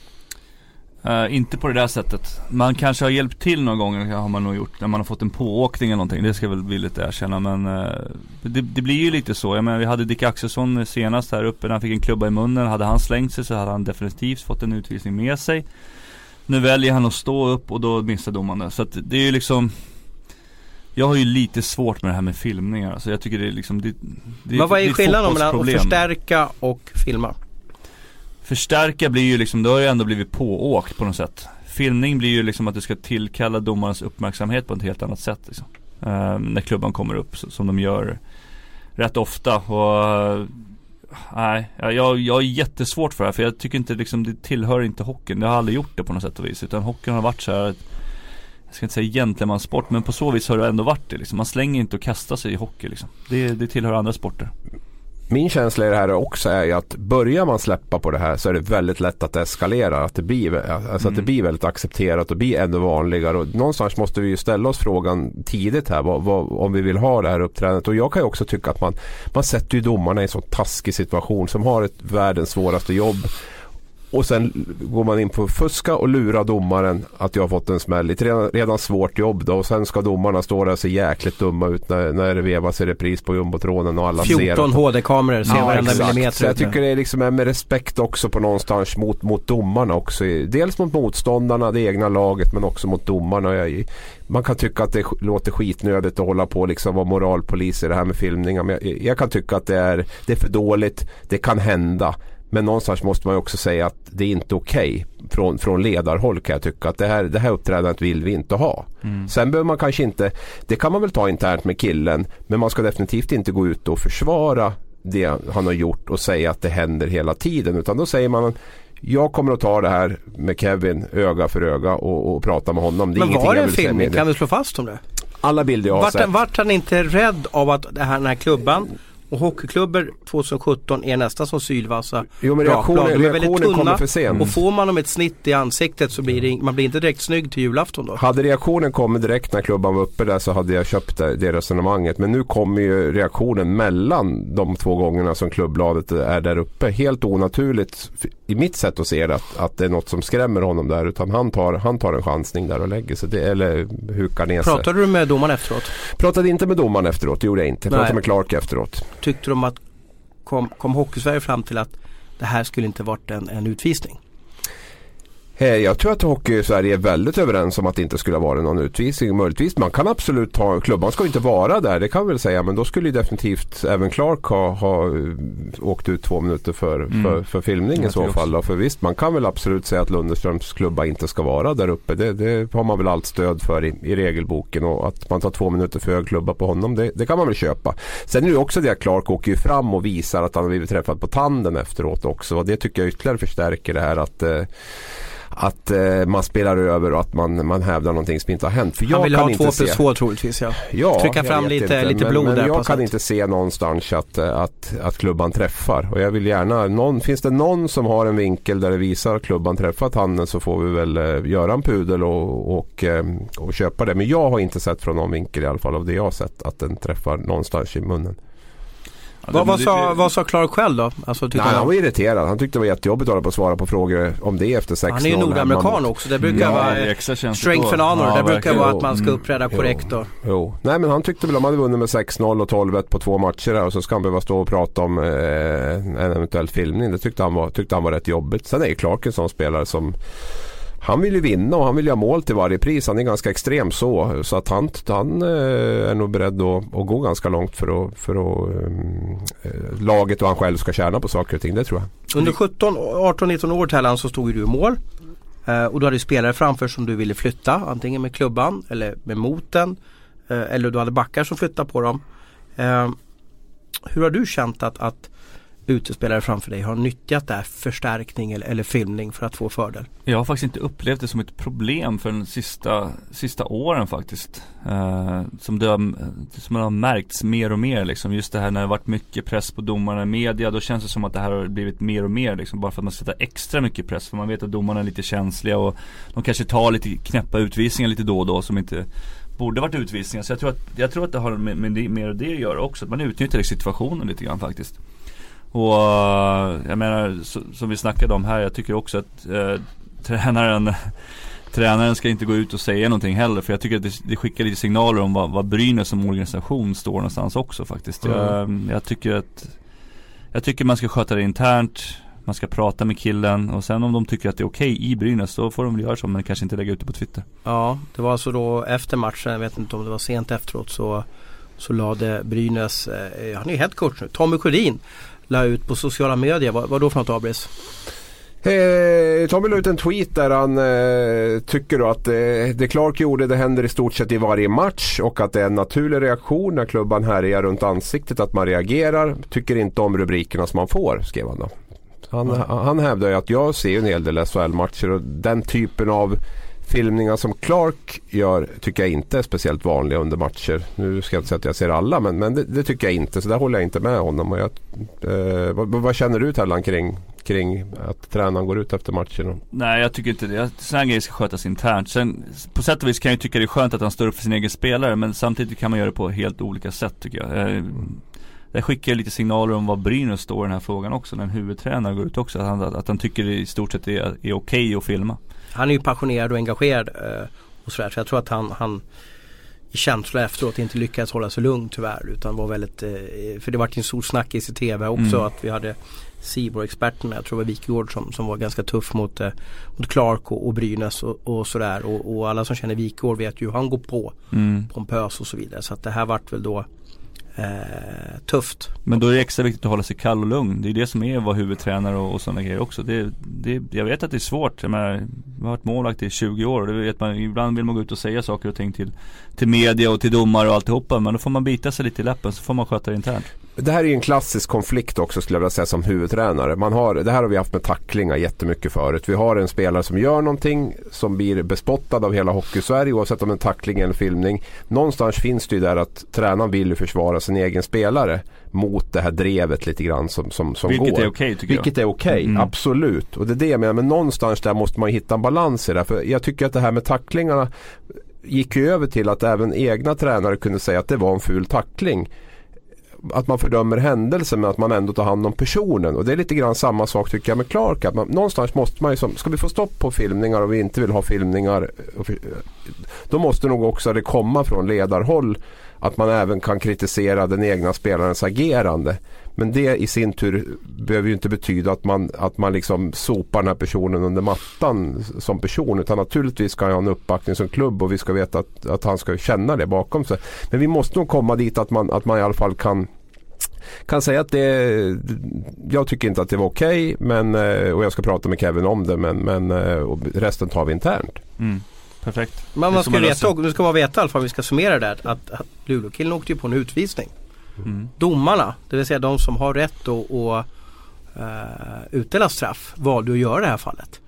Uh, inte på det där sättet. Man kanske har hjälpt till någon gång, har man nog gjort, när man har fått en pååkning eller någonting. Det ska jag väl villigt erkänna men uh, det, det, blir ju lite så. Jag menar, vi hade Dick Axelsson senast här uppe när han fick en klubba i munnen. Hade han slängt sig så hade han definitivt fått en utvisning med sig. Nu väljer han att stå upp och då missar domaren det. Så att det är ju liksom jag har ju lite svårt med det här med filmningar. Så jag tycker det är liksom det, det, Men vad är skillnaden mellan att förstärka och filma? Förstärka blir ju liksom, då har ju ändå blivit pååkt på något sätt. Filmning blir ju liksom att du ska tillkalla domarens uppmärksamhet på ett helt annat sätt liksom. uh, När klubban kommer upp, så, som de gör rätt ofta och uh, Nej, jag, jag är jättesvårt för det här för jag tycker inte liksom det tillhör inte hockeyn. Det har aldrig gjort det på något sätt och vis. Utan hockeyn har varit så här jag ska inte säga gentlemansport men på så vis har det ändå varit det liksom. Man slänger inte och kastar sig i hockey liksom. Det, det tillhör andra sporter. Min känsla i det här också är ju att börjar man släppa på det här så är det väldigt lätt att eskalera. Att det blir, alltså mm. att det mm. blir väldigt accepterat och blir ännu vanligare. Och någonstans måste vi ju ställa oss frågan tidigt här vad, vad, om vi vill ha det här uppträdandet. Och jag kan ju också tycka att man, man sätter ju domarna i en så taskig situation som har ett världens svåraste jobb. Och sen går man in på att fuska och lura domaren att jag har fått en smäll. Ett redan, redan svårt jobb då. Och sen ska domarna stå där och se jäkligt dumma ut när, när det vevas i repris på jumbotronen och alla 14 ser. 14 HD-kameror ser ja, varenda millimeter Så jag tycker det är liksom med respekt också på någonstans mot, mot domarna också. Dels mot motståndarna, det egna laget men också mot domarna. Jag, man kan tycka att det låter skitnödigt att hålla på liksom vara moralpolis i det här med filmningar. Men jag, jag kan tycka att det är, det är för dåligt. Det kan hända. Men någonstans måste man också säga att det är inte okej okay. från, från ledarhåll kan jag tycka. Att det här, det här uppträdandet vill vi inte ha. Mm. Sen behöver man kanske inte, det kan man väl ta internt med killen. Men man ska definitivt inte gå ut och försvara det han har gjort och säga att det händer hela tiden. Utan då säger man jag kommer att ta det här med Kevin öga för öga och, och prata med honom. Det Men var det en filmning? Kan vi slå fast om det? Alla bilder jag har vart, sett. Vart han inte rädd av att det här, den här klubban och hockeyklubbor 2017 är nästan som sylvassa Jo men reaktionen, De är väldigt tunna för sent. Och får man dem ett snitt i ansiktet så blir det, man blir inte direkt snygg till julafton då. Hade reaktionen kommit direkt när klubban var uppe där så hade jag köpt det, det resonemanget. Men nu kommer ju reaktionen mellan de två gångerna som klubbbladet är där uppe. Helt onaturligt i mitt sätt att se det att, att det är något som skrämmer honom där. Utan han tar, han tar en chansning där och lägger sig. Det, eller hukar ner sig. Pratade du med domaren efteråt? Pratade inte med domaren efteråt, det gjorde jag inte. Pratade Nej. med Clark efteråt. Tyckte de att kom, kom Hockeysverige fram till att det här skulle inte varit en, en utvisning? Eh, jag tror att Hockey-Sverige är väldigt överens om att det inte skulle ha varit någon utvisning. Möjligtvis, man kan absolut ta, klubban ska inte vara där, det kan vi väl säga. Men då skulle definitivt även Clark ha, ha eh, åkt ut två minuter för, mm. för, för filmning i så fall. För visst, man kan väl absolut säga att Lundeströms klubba inte ska vara där uppe. Det, det har man väl allt stöd för i, i, regelboken. Och att man tar två minuter för hög klubba på honom, det, det kan man väl köpa. Sen är det också det att Clark åker ju fram och visar att han har blivit träffad på tanden efteråt också. Och det tycker jag ytterligare förstärker det här att eh, att eh, man spelar över och att man, man hävdar någonting som inte har hänt. För jag Han vill kan ha två plus två troligtvis ja. ja Trycka fram lite, inte, lite blod men, där Men jag kan sätt. inte se någonstans att, att, att klubban träffar. Och jag vill gärna, någon, finns det någon som har en vinkel där det visar att klubban träffat handen så får vi väl eh, göra en pudel och, och, eh, och köpa det. Men jag har inte sett från någon vinkel i alla fall av det jag har sett att den träffar någonstans i munnen. Ja, vad, vad, sa, vad sa Clark själv då? Alltså, Nej, han, han var irriterad. Han tyckte det var jättejobbigt att hålla på och svara på frågor om det efter 6-0. Han är ju nordamerikan också. Det brukar ja, vara strength and honor. Ja, det brukar vara att man ska uppträda korrekt. Jo. jo. Nej men han tyckte väl om han hade vunnit med 6-0 och 12-1 på två matcher där och så ska han behöva stå och prata om eh, en eventuell filmning. Det tyckte han, var, tyckte han var rätt jobbigt. Sen är ju Clark en sån spelare som han vill ju vinna och han vill ju ha mål till varje pris. Han är ganska extrem så. Så att han, han eh, är nog beredd att, att gå ganska långt för att, för att äh, laget och han själv ska tjäna på saker och ting. Det tror jag. Under 17, 18, 19 år Tellan så stod du i mål. Eh, och du hade spelare framför som du ville flytta. Antingen med klubban eller med moten. Eh, eller du hade backar som flyttade på dem. Eh, hur har du känt att, att utespelare framför dig har nyttjat det här förstärkning eller, eller, filmning för att få fördel? Jag har faktiskt inte upplevt det som ett problem för de sista, sista åren faktiskt. Eh, som, det har, som det har märkts mer och mer liksom. Just det här när det varit mycket press på domarna i media. Då känns det som att det här har blivit mer och mer liksom. Bara för att man sätter extra mycket press. För man vet att domarna är lite känsliga och de kanske tar lite knäppa utvisningar lite då och då som inte borde varit utvisningar. Så jag tror att, jag tror att det har med, med det, med det att göra också. Att man utnyttjar situationen lite grann faktiskt. Och jag menar som vi snackade om här, jag tycker också att eh, tränaren Tränaren ska inte gå ut och säga någonting heller för jag tycker att det, det skickar lite signaler om vad, vad Brynäs som organisation står någonstans också faktiskt. Mm. Jag, jag, tycker att Jag tycker man ska sköta det internt Man ska prata med killen och sen om de tycker att det är okej okay i Brynäs så får de väl göra så men kanske inte lägga ut det på Twitter. Ja, det var alltså då efter matchen, jag vet inte om det var sent efteråt så Så lade Brynäs, eh, han är headcoach nu, Tommy Sjödin la ut på sociala medier. Vad, vad då för något Abris? Eh, Tommy la ut en tweet där han eh, tycker att eh, det Clark gjorde det händer i stort sett i varje match och att det är en naturlig reaktion när klubban härjar runt ansiktet att man reagerar. Tycker inte om rubrikerna som man får skrev han då. Han, han hävdar ju att jag ser en hel del SHL-matcher och den typen av filmningar som Clark gör tycker jag inte är speciellt vanliga under matcher. Nu ska jag inte säga att jag ser alla men, men det, det tycker jag inte så där håller jag inte med honom. Och jag, eh, vad, vad, känner du Tellan kring, kring att tränaren går ut efter matchen? Nej jag tycker inte det. Sådana grejer ska skötas internt. Sen på sätt och vis kan jag tycka det är skönt att han står upp för sin egen spelare men samtidigt kan man göra det på helt olika sätt tycker jag. Eh, det skickar lite signaler om vad Brynäs står i den här frågan också. När en huvudtränare går ut också. Att han, att han tycker det i stort sett är, är okej okay att filma. Han är ju passionerad och engagerad eh, och sådär. Så jag tror att han, han i känsla efteråt inte lyckades hålla sig lugn tyvärr. Utan var väldigt, eh, för det var en stor snackis i TV också mm. att vi hade Sibor-experterna, jag tror det var Wikegård som, som var ganska tuff mot, eh, mot Clark och, och Brynäs och, och sådär. Och, och, alla som känner Wikegård vet ju hur han går på. Mm. Pompös och så vidare. Så att det här vart väl då eh, tufft. Men då är det extra viktigt att hålla sig kall och lugn. Det är det som är att vara huvudtränare och, och sådana grejer också. Det, det, jag vet att det är svårt. Jag, menar, jag har varit målvakt i 20 år och det vet man, ibland vill man gå ut och säga saker och ting till, till media och till domare och alltihopa. Men då får man bita sig lite i läppen så får man sköta det internt. Det här är en klassisk konflikt också skulle jag vilja säga som huvudtränare. Man har, det här har vi haft med tacklingar jättemycket förut. Vi har en spelare som gör någonting som blir bespottad av hela Hockeysverige oavsett om det är en tackling eller filmning. Någonstans finns det ju där att tränaren vill försvara sin egen spelare mot det här drevet lite grann som, som, som Vilket går. är okej okay, tycker Vilket jag. är okej, okay, Mm. absolut. Och det är det jag menar. Men någonstans där måste man hitta en balans i det. För jag tycker att det här med tacklingarna gick ju över till att även egna tränare kunde säga att det var en ful tackling att man fördömer händelsen men att man ändå tar hand om personen. Och det är lite grann samma sak tycker jag med Clark. Att man, någonstans måste man ju som, ska vi få stopp på filmningar och vi inte vill ha filmningar. Då måste nog också det komma från ledarhåll att man även kan kritisera den egna spelarens agerande. Men det i sin tur behöver ju inte betyda att man, att man liksom sopar den här personen under mattan som person. Utan naturligtvis ska han ha en uppbackning som klubb och vi ska veta att, att han ska känna det bakom sig. Men vi måste nog komma dit att man, att man i alla fall kan kan säga att det, jag tycker inte att det var okej okay, och jag ska prata med Kevin om det men, men resten tar vi internt. Mm. Perfekt. Men man ska veta, nu ska man veta i alla fall om vi ska summera det att, att Luleå-killen åkte ju på en utvisning. Mm. Domarna, det vill säga de som har rätt att uh, utdela straff valde att göra det här fallet.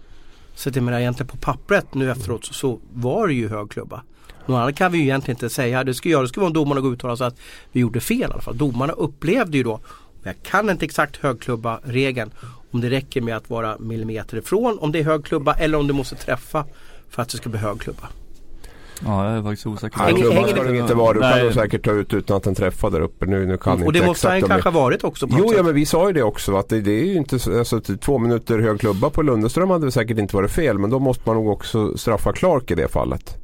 Så jag menar egentligen på pappret nu efteråt så, så var det ju hög klubba. Något annat kan vi ju egentligen inte säga. Det skulle, göra, det skulle vara om domarna går ut och uttala sig att vi gjorde fel i alla fall. Domarna upplevde ju då, jag kan inte exakt högklubba regeln om det räcker med att vara millimeter ifrån om det är högklubba eller om du måste träffa för att det ska bli högklubba. Ja, jag är faktiskt osäker. Klubban ska det inte vara. Du kan nog säkert ta ut utan att den träffar där uppe. Nu, nu kan och inte det måste han kanske ha varit också. På jo, ja, men vi sa ju det också. Att det, det är ju inte så, alltså, två minuter hög klubba på Lundeström hade säkert inte varit fel. Men då måste man nog också straffa Clark i det fallet.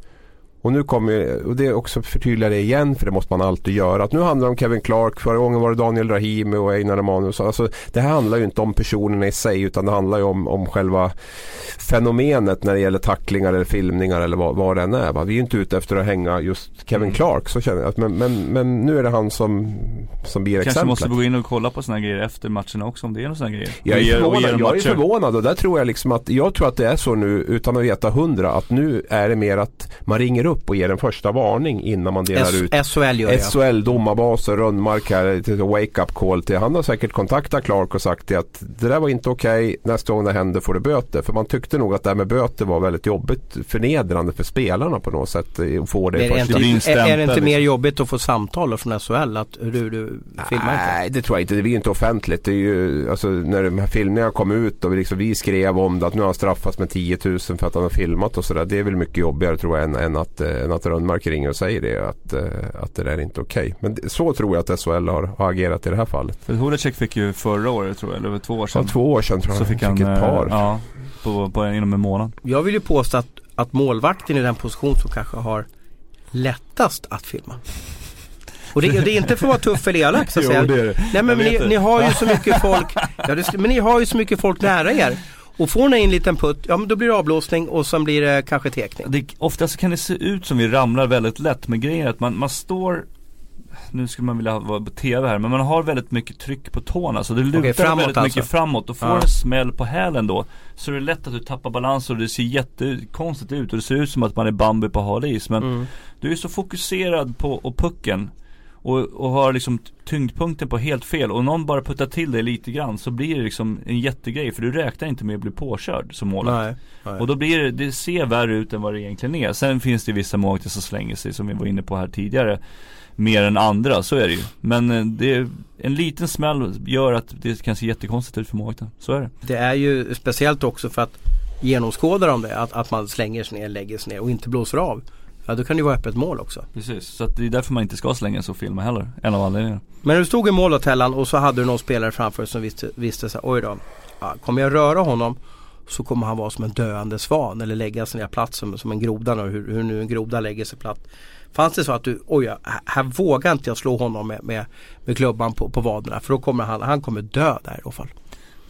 Och nu kommer, och det är också förtydliga det igen för det måste man alltid göra. Att nu handlar det om Kevin Clark, förra gången var det Daniel Rahimi och Einar Emanuelsson. Alltså, det här handlar ju inte om personerna i sig utan det handlar ju om, om själva fenomenet när det gäller tacklingar eller filmningar eller vad, vad det än är. Va? Vi är inte ute efter att hänga just Kevin Mm. Clark så känner jag. Men, men, men nu är det han som, som blir Kanske exemplet. måste gå in och kolla på sådana grejer efter matcherna också om det är några sådana grejer. Jag är, och förvånad, jag är förvånad och där tror jag liksom att jag tror att det är så nu utan att veta hundra att nu är det mer att man ringer upp och ger en första varning innan man delar ut S- SHL gör. SHL, domarbaser, Rönnmark här, till wake up call till. Han har säkert kontaktat Clark och sagt det att det där var inte okej. Nästa gång det händer får du böter. För man tyckte nog att det här med böter var väldigt jobbigt, förnedrande för spelarna på något sätt. eh, Att få det, är, det inte, är, är det inte mer liksom. jobbigt att få samtal från SHL att du, du filmar inte? Nej det tror jag inte. Det blir ju inte offentligt. Det är ju, alltså, när de här filmerna kom ut och vi, liksom, vi skrev om det att nu har han straffats med 10 000 för att han har filmat och sådär. Det är väl mycket jobbigare tror jag än, än att, eh, att Rönnmark ringer och säger det. Att, eh, att det där är inte okej. Men det, så tror jag att SHL har, har agerat i det här fallet. För Holecek fick ju förra året tror jag, eller det två år Ja, sedan. två år sedan tror jag så fick han, ett eh, par. ja, på, på, inom en månad. Jag vill ju påstå att, att målvakten är den position som kanske har lättast att filma. Och det, det är inte för att vara tuff eller elak så att säga. är det. Nej men ni, det. ni har ju så mycket folk ja, det, men ni har ju så mycket folk nära er. Och får ni en liten putt, ja men då blir det avblåsning och sen blir det kanske tekning. det Oftast kan det se ut som vi ramlar väldigt lätt men grejen är att man, man står nu skulle man vilja vara på TV här, men man har väldigt mycket tryck på tårna så det lutar framåt väldigt alltså. mycket framåt och får Ja. en smäll på hälen då Så är det lätt att du tappar balans och det ser jättekonstigt ut och det ser ut som att man är Bambi på hal is men Mm. du är så fokuserad på och pucken och, och har liksom tyngdpunkten på helt fel och någon bara puttar till dig lite grann så blir det liksom en jättegrej för du räknar inte med att bli påkörd som målvakt och då blir det, det ser värre ut än vad det egentligen är. Sen finns det vissa målvakter som slänger sig som vi var inne på här tidigare. Mer än andra, så är det ju. Men eh, det en liten smäll gör att det kan se jättekonstigt ut för målvakten. Så är det. Det är ju speciellt också för att genomskåda de det, att, att man slänger sig ner, lägger sig ner och inte blåser av. Ja då kan det ju vara öppet mål också. Precis, så det är därför man inte ska slänga och filma heller. En av anledningarna. Men du stod i mål då Tellan och så hade du någon spelare framför dig som visste, visste så här, oj då. Ja, kommer jag röra honom så kommer han vara som en döende svan eller lägga sig ner platt som, som en groda nu, hur, hur nu en groda lägger sig platt. Fanns det så att du, oj här vågar inte jag slå honom med, med, med klubban på, på vaderna för då kommer han, han kommer dö där i alla fall.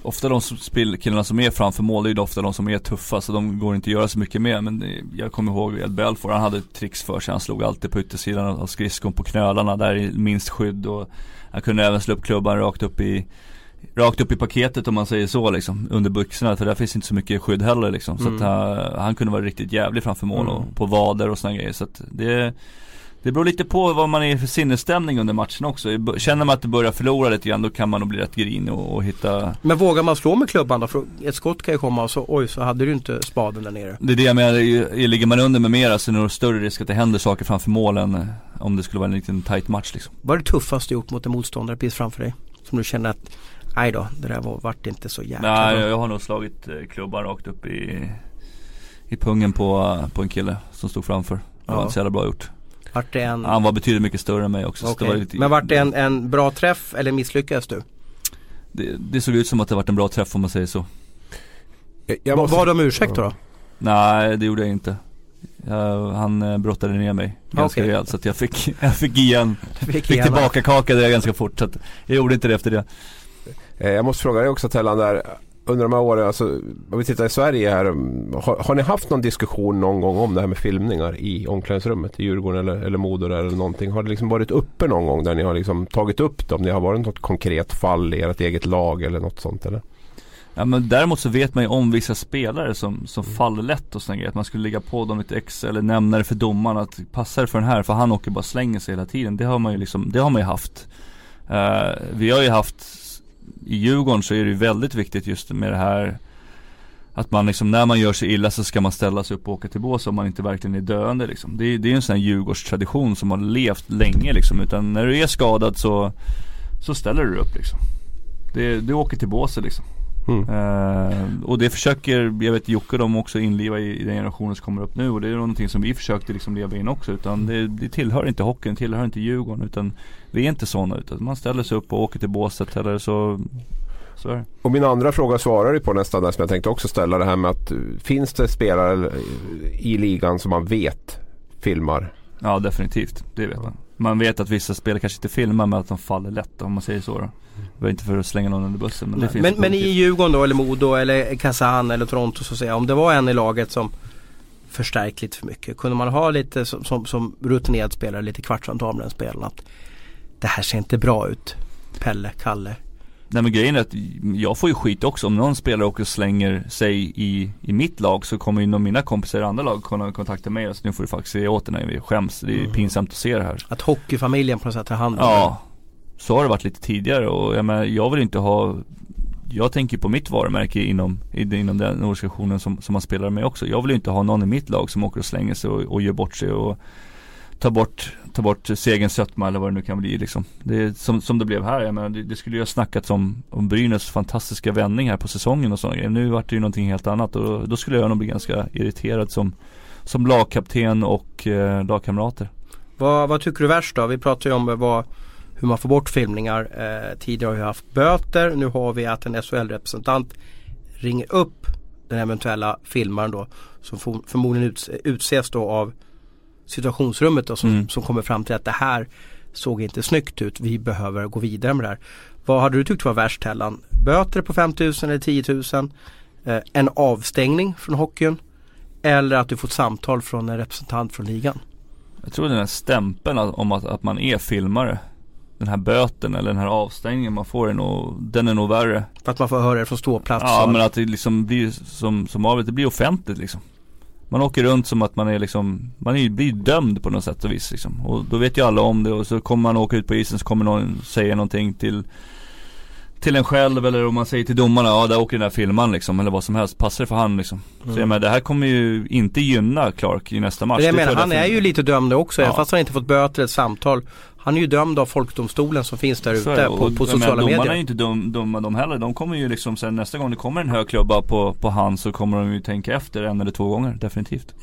Ofta de som killarna som är framför mål, det är ju ofta de som är tuffa så de går inte att göra så mycket med. Men jag kommer ihåg Ed Belfour, han hade ett tricks för sig. Han slog alltid på yttersidan av skridskon på knölarna där i minst skydd. Och han kunde även slå upp klubban rakt upp i Rakt upp i paketet om man säger så liksom, under byxorna för där finns inte så mycket skydd heller liksom. Så Mm. att han, han kunde vara riktigt jävlig framför mål Mm. och på vader och sådana grejer. Så att det det beror lite på vad man är för sinnesstämning under matchen också. Känner man att det börjar förlora lite grann då kan man nog bli rätt grinig och, och hitta Men vågar man slå med klubban då? För ett skott kan ju komma och så oj så hade du inte spaden där nere. Det är det jag menar, ligger man under med mera så är det nog större risk att det händer saker framför målen eh, om det skulle vara en liten tight match liksom. Vad är det tuffaste du gjort mot en motståndare precis framför dig? Som du känner att, nej då, det där var, vart inte så jäkla Nej, jag, jag har nog slagit eh, klubban rakt upp i, i pungen på, eh, på en kille som stod framför. Det var Ja. inte så jävla bra gjort. Vart det en, Han var betydligt mycket större än mig också. det var lite, Men vart det en, en bra träff eller misslyckades du? det, det såg ut som att det varit en bra träff om man säger så. Jag, jag måste, Bad om ursäkt då? Nej, det gjorde jag inte. Jag, han eh, brottade ner mig ganska Okej. rejält så att jag fick, jag fick igen, Fick fick tillbaka kaka där ganska fort så att jag gjorde inte det efter det. eh, jag måste fråga dig också Tellan där. Under de här åren, alltså, om vi tittar i Sverige här. Um, har, har ni haft någon diskussion någon gång om det här med filmningar i omklädningsrummet i Djurgården eller, eller Modo eller någonting? Har det liksom varit uppe någon gång där ni har liksom tagit upp det? Om det har varit något konkret fall i ert eget lag eller något sånt eller? Ja men däremot så vet man ju om vissa spelare som, som faller lätt och sådana grejer. Att man skulle lägga på dem lite extra eller nämna det för domaren att passa det för den här för han åker bara och slänger sig hela tiden. Det har man ju liksom, det har man ju haft. Uh, vi har ju haft, i Djurgården så är det ju väldigt viktigt just med det här att man liksom, när man gör sig illa så ska man ställa sig upp och åka till bås om man inte verkligen är döende liksom. Det, är- det är en sån här Djurgårdstradition som har levt länge liksom. Utan när du är skadad så, så ställer du dig upp liksom. Det, du åker till båset liksom. Mm. Eh, och det försöker, jag vet Jocke de också inliva i, i den generationen som kommer upp nu och det är någonting som vi försökte liksom leva in också utan det, det tillhör inte hockeyn, tillhör inte Djurgården utan vi är inte sådana utan man ställer sig upp och åker till båset eller så så är det. Och min andra fråga svarar du på nästan där som jag tänkte också ställa det här med att eh, finns det spelare eh, i ligan som man vet filmar? Ja definitivt, det vet man. Man vet att vissa spelare kanske inte filmar men att de faller lätt om man säger så då. Det var inte för att slänga någon under bussen men det finns Men, men i. Djurgården då eller Modo eller Kazan eller Toronto så att säga. Om det var en i laget som förstärkt lite för mycket. Kunde man ha lite som, som, som rutinerad spelare, lite kvartsamtal med den spelaren att det här ser inte bra ut. Pelle, Kalle. Nej men grejen är att jag får ju skit också om någon spelare åker och slänger sig i, i mitt lag så kommer ju någon av mina kompisar i andra lag kunna kontakta mig och säga nu får du faktiskt säga åt dig när vi skäms. Det är Mm. pinsamt att se det här. Att hockeyfamiljen på något sätt tar hand om det. Så har det varit lite tidigare och jag menar, jag vill inte ha Jag tänker på mitt varumärke inom, inom den organisationen som, som man spelar med också. Jag vill ju inte ha någon i mitt lag som åker och slänger sig och, och gör bort sig och tar bort, tar bort segerns sötma eller vad det nu kan bli liksom. Det är som, som det blev här, jag menar, det, det skulle ju ha snackats om, om Brynäs fantastiska vändning här på säsongen och sådana grejer. Nu vart det ju någonting helt annat och då, då skulle jag nog bli ganska irriterad som, som lagkapten och eh, lagkamrater. Vad, vad tycker du värst då? Vi pratar ju om vad, hur man får bort filmningar. Eh, tidigare har vi haft böter. Nu har vi att en SHL-representant ringer upp den eventuella filmaren då. Som for, förmodligen uts, utses då av situationsrummet då, som, Mm. som kommer fram till att det här såg inte snyggt ut. Vi behöver gå vidare med det här. Vad hade du tyckt var värst Tellan? Böter på 5 000 eller 10 000? Eh, en avstängning från hockeyn? Eller att du får ett samtal från en representant från ligan? Jag tror den här stämpeln om att, att man är filmare Den här böten eller den här avstängningen man får är nog, den är nog värre För att man får höra det från ståplats. Ja men att det liksom blir som, som avigt, det blir offentligt liksom Man åker runt som att man är liksom, man är, blir dömd på något sätt och vis liksom Och då vet ju alla om det och så kommer man åka ut på isen så kommer någon säga någonting till till en själv eller om man säger till domarna, ja där åker den där filmaren liksom eller vad som helst, passar det för han liksom Mm. Så jag menar det här kommer ju inte gynna Clark i nästa match Men jag menar, han är ju lite dömd också, Ja. fast han inte fått böter eller ett samtal. Han är ju dömd av folkdomstolen som finns där ute på, på menar, sociala Domarna är medier. ju inte dum, dumma de heller. De kommer ju liksom sen nästa gång det kommer en hög klubba på, på han så kommer de ju tänka efter en eller två gånger. Definitivt.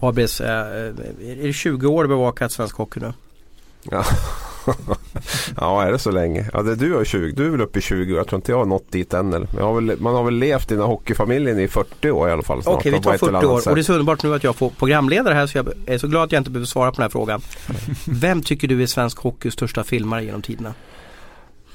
Abris, eh, är det 20 år bevakat svensk hockey nu? Ja. ja, är det så länge? Ja, det, du, är 20, du är väl uppe i 20 Jag tror inte jag har nått dit än. Eller? Jag har väl, man har väl levt i den här hockeyfamiljen i 40 år i alla fall. Okej, vi på tar ett eller 40 annat år och det är så underbart nu att jag får programledare här så jag är så glad att jag inte behöver svara på den här frågan. Vem tycker du är svensk hockeys största filmare genom tiderna?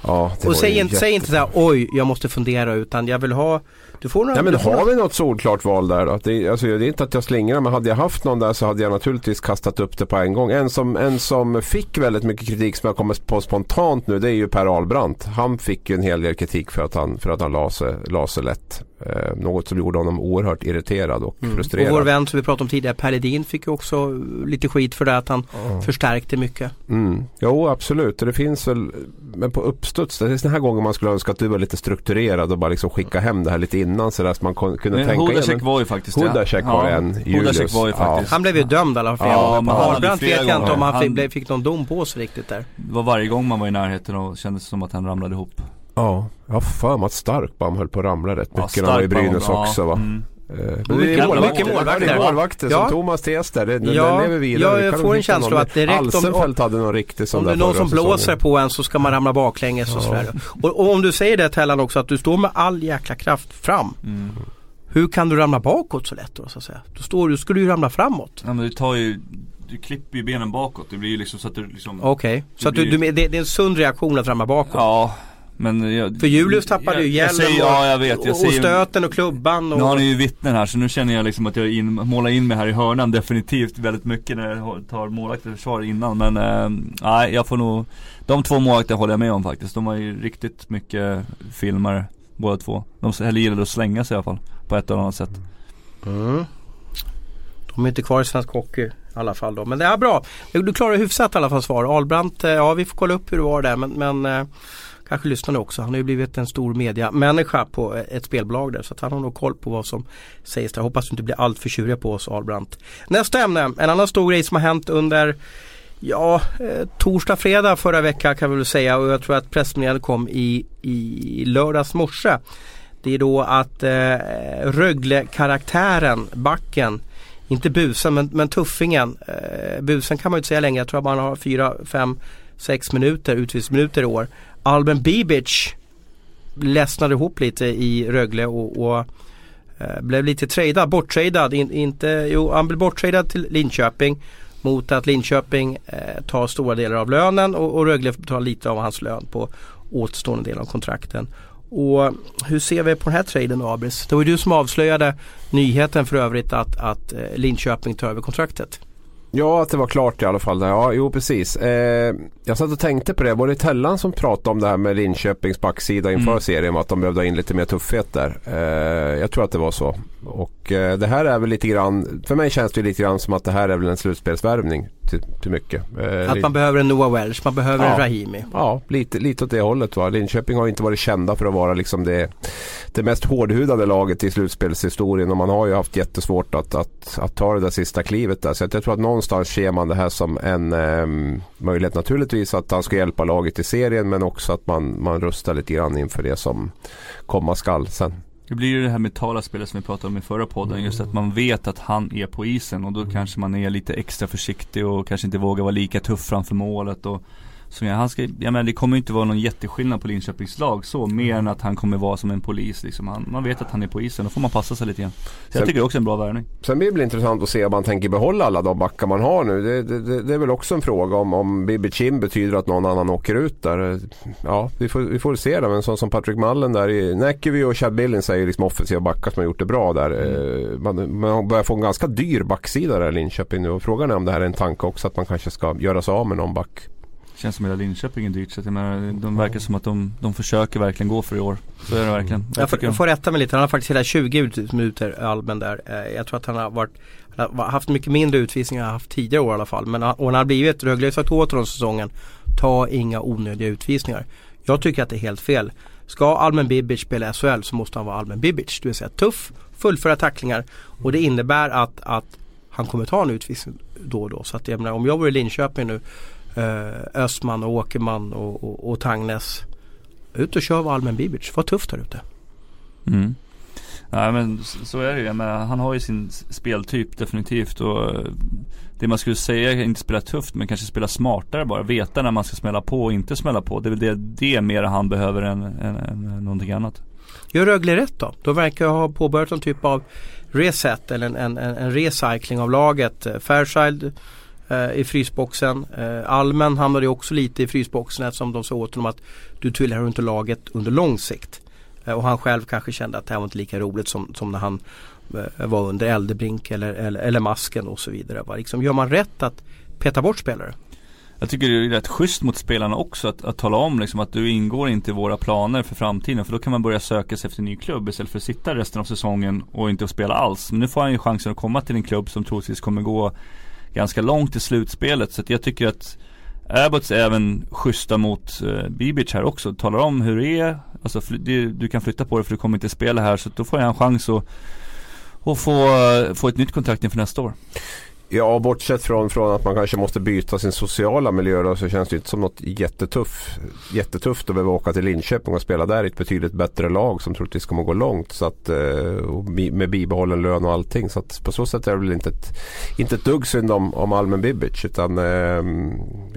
Ja, Och säg inte, säg inte såhär oj jag måste fundera utan jag vill ha Du får några, Ja, men har några- vi något solklart val där då? Det, alltså, det är inte att jag slingrar men hade jag haft någon där så hade jag naturligtvis kastat upp det på en gång. En som, en som fick väldigt mycket kritik som jag kommer på spontant nu det är ju Per Ahlbrandt. Han fick ju en hel del kritik för att han, för att han la sig, la sig lätt. Eh, något som gjorde honom oerhört irriterad och Mm. Och frustrerad. vår vän som vi pratade om tidigare, Per Ledin fick ju också lite skit för det att han förstärkte mycket. Mm. Jo absolut, och det finns väl Men på uppstuds, det är sådana här gånger man skulle önska att du var lite strukturerad och bara liksom skicka hem det här lite innan så där så man kunde Men tänka Hodacek men- var ju faktiskt Hodacek var en, Julius. Var ju Ja. faktiskt Han blev ju dömd alla flera Ja, gånger. flera vet jag inte om han, fick, Han- fick någon dom på sig riktigt där. Det var varje gång man var i närheten och kändes som att han ramlade ihop Ja, jag har för mig att Starkbaum höll på att ramla rätt Ja, mycket när han var i Brynäs ja, också va. mm. Eh, mycket- Men det är målvakter, målvakter. Det är målvakter Ja. som Thomas Tes där. Det, den, Ja, den lever vidare. jag Vi kan får en känsla att direkt om- Alsenfelt hade någon riktig sån Om det är någon som blåser säsongen. på en så ska man ramla baklänges och sådär. Och, och om du säger det Tellan också att du står med all jäkla kraft fram. Mm. Hur kan du ramla bakåt så lätt då så att säga? Då står du, ska du ju ramla framåt. Ja men du tar ju Du klipper ju benen bakåt. Det blir ju liksom så att du liksom Okej, så att du, du, det, det är en sund reaktion att ramla bakåt. Ja Men jag, För Julius tappade jag, ju jag hjälmen säger, Ja jag vet, jag och, säger och stöten och klubban och... Nu har ni ju vittnen här så nu känner jag liksom att jag in, målar in mig här i hörnan definitivt väldigt mycket när jag tar målvakter försvar innan men eh, nej jag får nog De två målvakterna håller jag med om faktiskt. De var ju riktigt mycket filmare båda två. De gillade att slänga sig i alla fall på ett eller annat sätt. Mm. De är inte kvar i svensk hockey i alla fall då. Men det är bra. Du klarar hyfsat i alla fall svar. Ahlbrandt, eh, ja vi får kolla upp hur det var där men, men eh, kanske lyssnar nu också. Han har ju blivit en stor mediamänniska på ett spelbolag där så att han har nog koll på vad som sägs där. Hoppas du inte blir allt för tjuriga på oss Albrandt. Nästa ämne, en annan stor grej som har hänt under Ja, eh, torsdag, fredag förra veckan kan vi väl säga och jag tror att pressmeddelandet kom i, i lördags morse. Det är då att eh, Rögle-karaktären, backen, inte busen men, men tuffingen. Eh, busen kan man ju inte säga längre, jag tror att man har 4, 5, 6 minuter, utvisningsminuter i år. Alben Bibic ledsnade ihop lite i Rögle och, och eh, blev lite tradad, borttradad. In, inte, jo, han blev borttradad till Linköping mot att Linköping eh, tar stora delar av lönen och, och Rögle tar lite av hans lön på återstående del av kontrakten. Och hur ser vi på den här traden då Abris? Det var ju du som avslöjade nyheten för övrigt att, att eh, Linköping tar över kontraktet. Ja, att det var klart i alla fall. Ja, jo precis. Eh, jag satt och tänkte på det. Var det Tellan som pratade om det här med Linköpings backsida inför Mm. serien? Att de behövde ha in lite mer tuffhet där. Eh, jag tror att det var så. Och eh, det här är väl lite grann, för mig känns det lite grann som att det här är väl en slutspelsvärvning till, till mycket. Eh, Att man behöver en Noah Welsh, man behöver en Ja. Rahimi. Ja, lite, lite åt det hållet. Va? Linköping har inte varit kända för att vara liksom det, det mest hårdhudade laget i slutspelshistorien och man har ju haft jättesvårt att, att, att ta det där sista klivet där. Så jag tror att någonstans ser man det här som en ehm, möjlighet naturligtvis att han ska hjälpa laget i serien men också att man, man rustar lite grann inför det som komma skall sen. Det blir ju det här mentala spelet som vi pratade om i förra podden. Just att man vet att han är på isen och då kanske man är lite extra försiktig och kanske inte vågar vara lika tuff framför målet. Och, så ja, han ska, jag menar, det kommer inte vara någon jätteskillnad på Linköpings lag så, mer än att han kommer vara som en polis liksom. han, Man vet att han är på isen, då får man passa sig lite grann. Så Sen- jag tycker det är också en bra värvning. Sen blir det väl intressant att se om man tänker behålla alla de backar man har nu. Det, det, det, det är väl också en fråga om, om Bibi Chim betyder att någon annan åker ut där. Ja, vi får, vi får se det. Men sån som Patrick Mullen där i Näckeby och Chad Billings är ju liksom offensiva backar som har gjort det bra där. Eh, Man, man börjar få en ganska dyr backsida där i Linköping nu. Och frågan är om det här är en tanke också att man kanske ska göra sig av med någon back. Känns som hela Linköping är dyrt så att jag menar, de verkar som att de, de försöker verkligen gå för i år. Så är det verkligen. Jag får, tycker- jag får rätta mig lite, han har faktiskt hela 20 utvisningsminuter Alben där. Eh, Jag tror att han har varit han har haft mycket mindre utvisningar än han haft tidigare år i alla fall. Men och han har blivit, Rögle har sagt åt honom säsongen, ta inga onödiga utvisningar. Jag tycker att det är helt fel. Ska Almen Bibic spela SHL så måste han vara Almen Bibic. Det vill säga tuff, fullföra tacklingar och det innebär att, att han kommer ta en utvisning då och då. Så att jag menar, om jag vore i Linköping nu, eh, Östman och Åkerman och, och, och Tangnes. Ut och kör vad Almen Bibic, var tufft där ute. Mm. Nej men så är det ju. Menar, han har ju sin speltyp definitivt och eh, det man skulle säga är inte spela tufft men kanske spela smartare bara. Veta när man ska smälla på och inte smälla på. Det är väl det, det mer han behöver än, än, än någonting annat. Gör Rögle rätt då? De verkar ha påbörjat någon typ av reset eller en, en, en en recycling av laget. Eh, Fairchild eh, i frysboxen. Eh, Almen hamnade också lite i frysboxen eftersom de sa åt honom att du tillhör inte laget under lång sikt. Eh, och han själv kanske kände att det här var inte lika roligt som, som när han eh, var under Eldebrink eller, eller, eller masken och så vidare. Va? Liksom, gör man rätt att peta bort spelare? Jag tycker det är rätt schysst mot spelarna också att, att tala om liksom att du ingår inte i våra planer för framtiden. För då kan man börja söka sig efter en ny klubb istället för att sitta resten av säsongen och inte spela alls. Men nu får han ju chansen att komma till en klubb som troligtvis kommer gå ganska långt i slutspelet. Så att jag tycker att Abbots är även schyssta mot eh, Bibic här också. Talar om hur det är. Alltså det, du kan flytta på det för du kommer inte spela här. Så då får jag en chans att, att få, eh, få ett nytt kontrakt inför nästa år. Ja, bortsett från, från att man kanske måste byta sin sociala miljö då, så känns det inte som något jättetuff, jättetufft att behöva åka till Linköping och spela där i ett betydligt bättre lag som troligtvis kommer gå långt. Så att, eh, med bibehållen lön och allting. Så att på så sätt är det väl inte ett, inte ett dugg synd om, om Almen Bibic. Utan eh,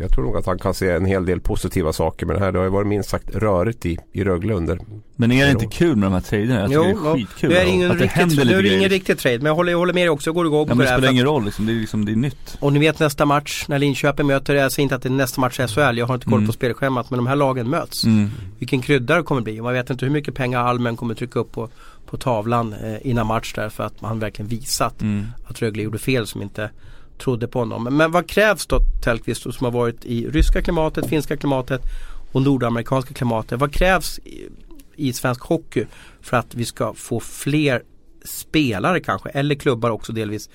jag tror nog att han kan se en hel del positiva saker med det här. Det har ju varit minst sagt rörigt i, i Rögle under men är det inte kul med de här traderna? Jag tycker jo, det är skitkul. Det är ingen att riktigt, det är ingen riktig trade men jag håller, jag håller med dig också. Jag går igång ja, på men det här. Det spelar ingen roll liksom. Det är liksom, det är nytt. Och ni vet nästa match när Linköping möter, jag säger inte att det är nästa match i SHL, jag har inte koll Mm. på spelschemat men de här lagen möts. Mm. Vilken krydda det kommer bli. Man vet inte hur mycket pengar Almen kommer trycka upp på, på tavlan eh, innan match där för att man verkligen visat Mm. att Rögle gjorde fel som inte trodde på honom. Men, men vad krävs då Tellqvist som har varit i ryska klimatet, finska klimatet och nordamerikanska klimatet. Vad krävs i, i svensk hockey för att vi ska få fler spelare kanske eller klubbar också delvis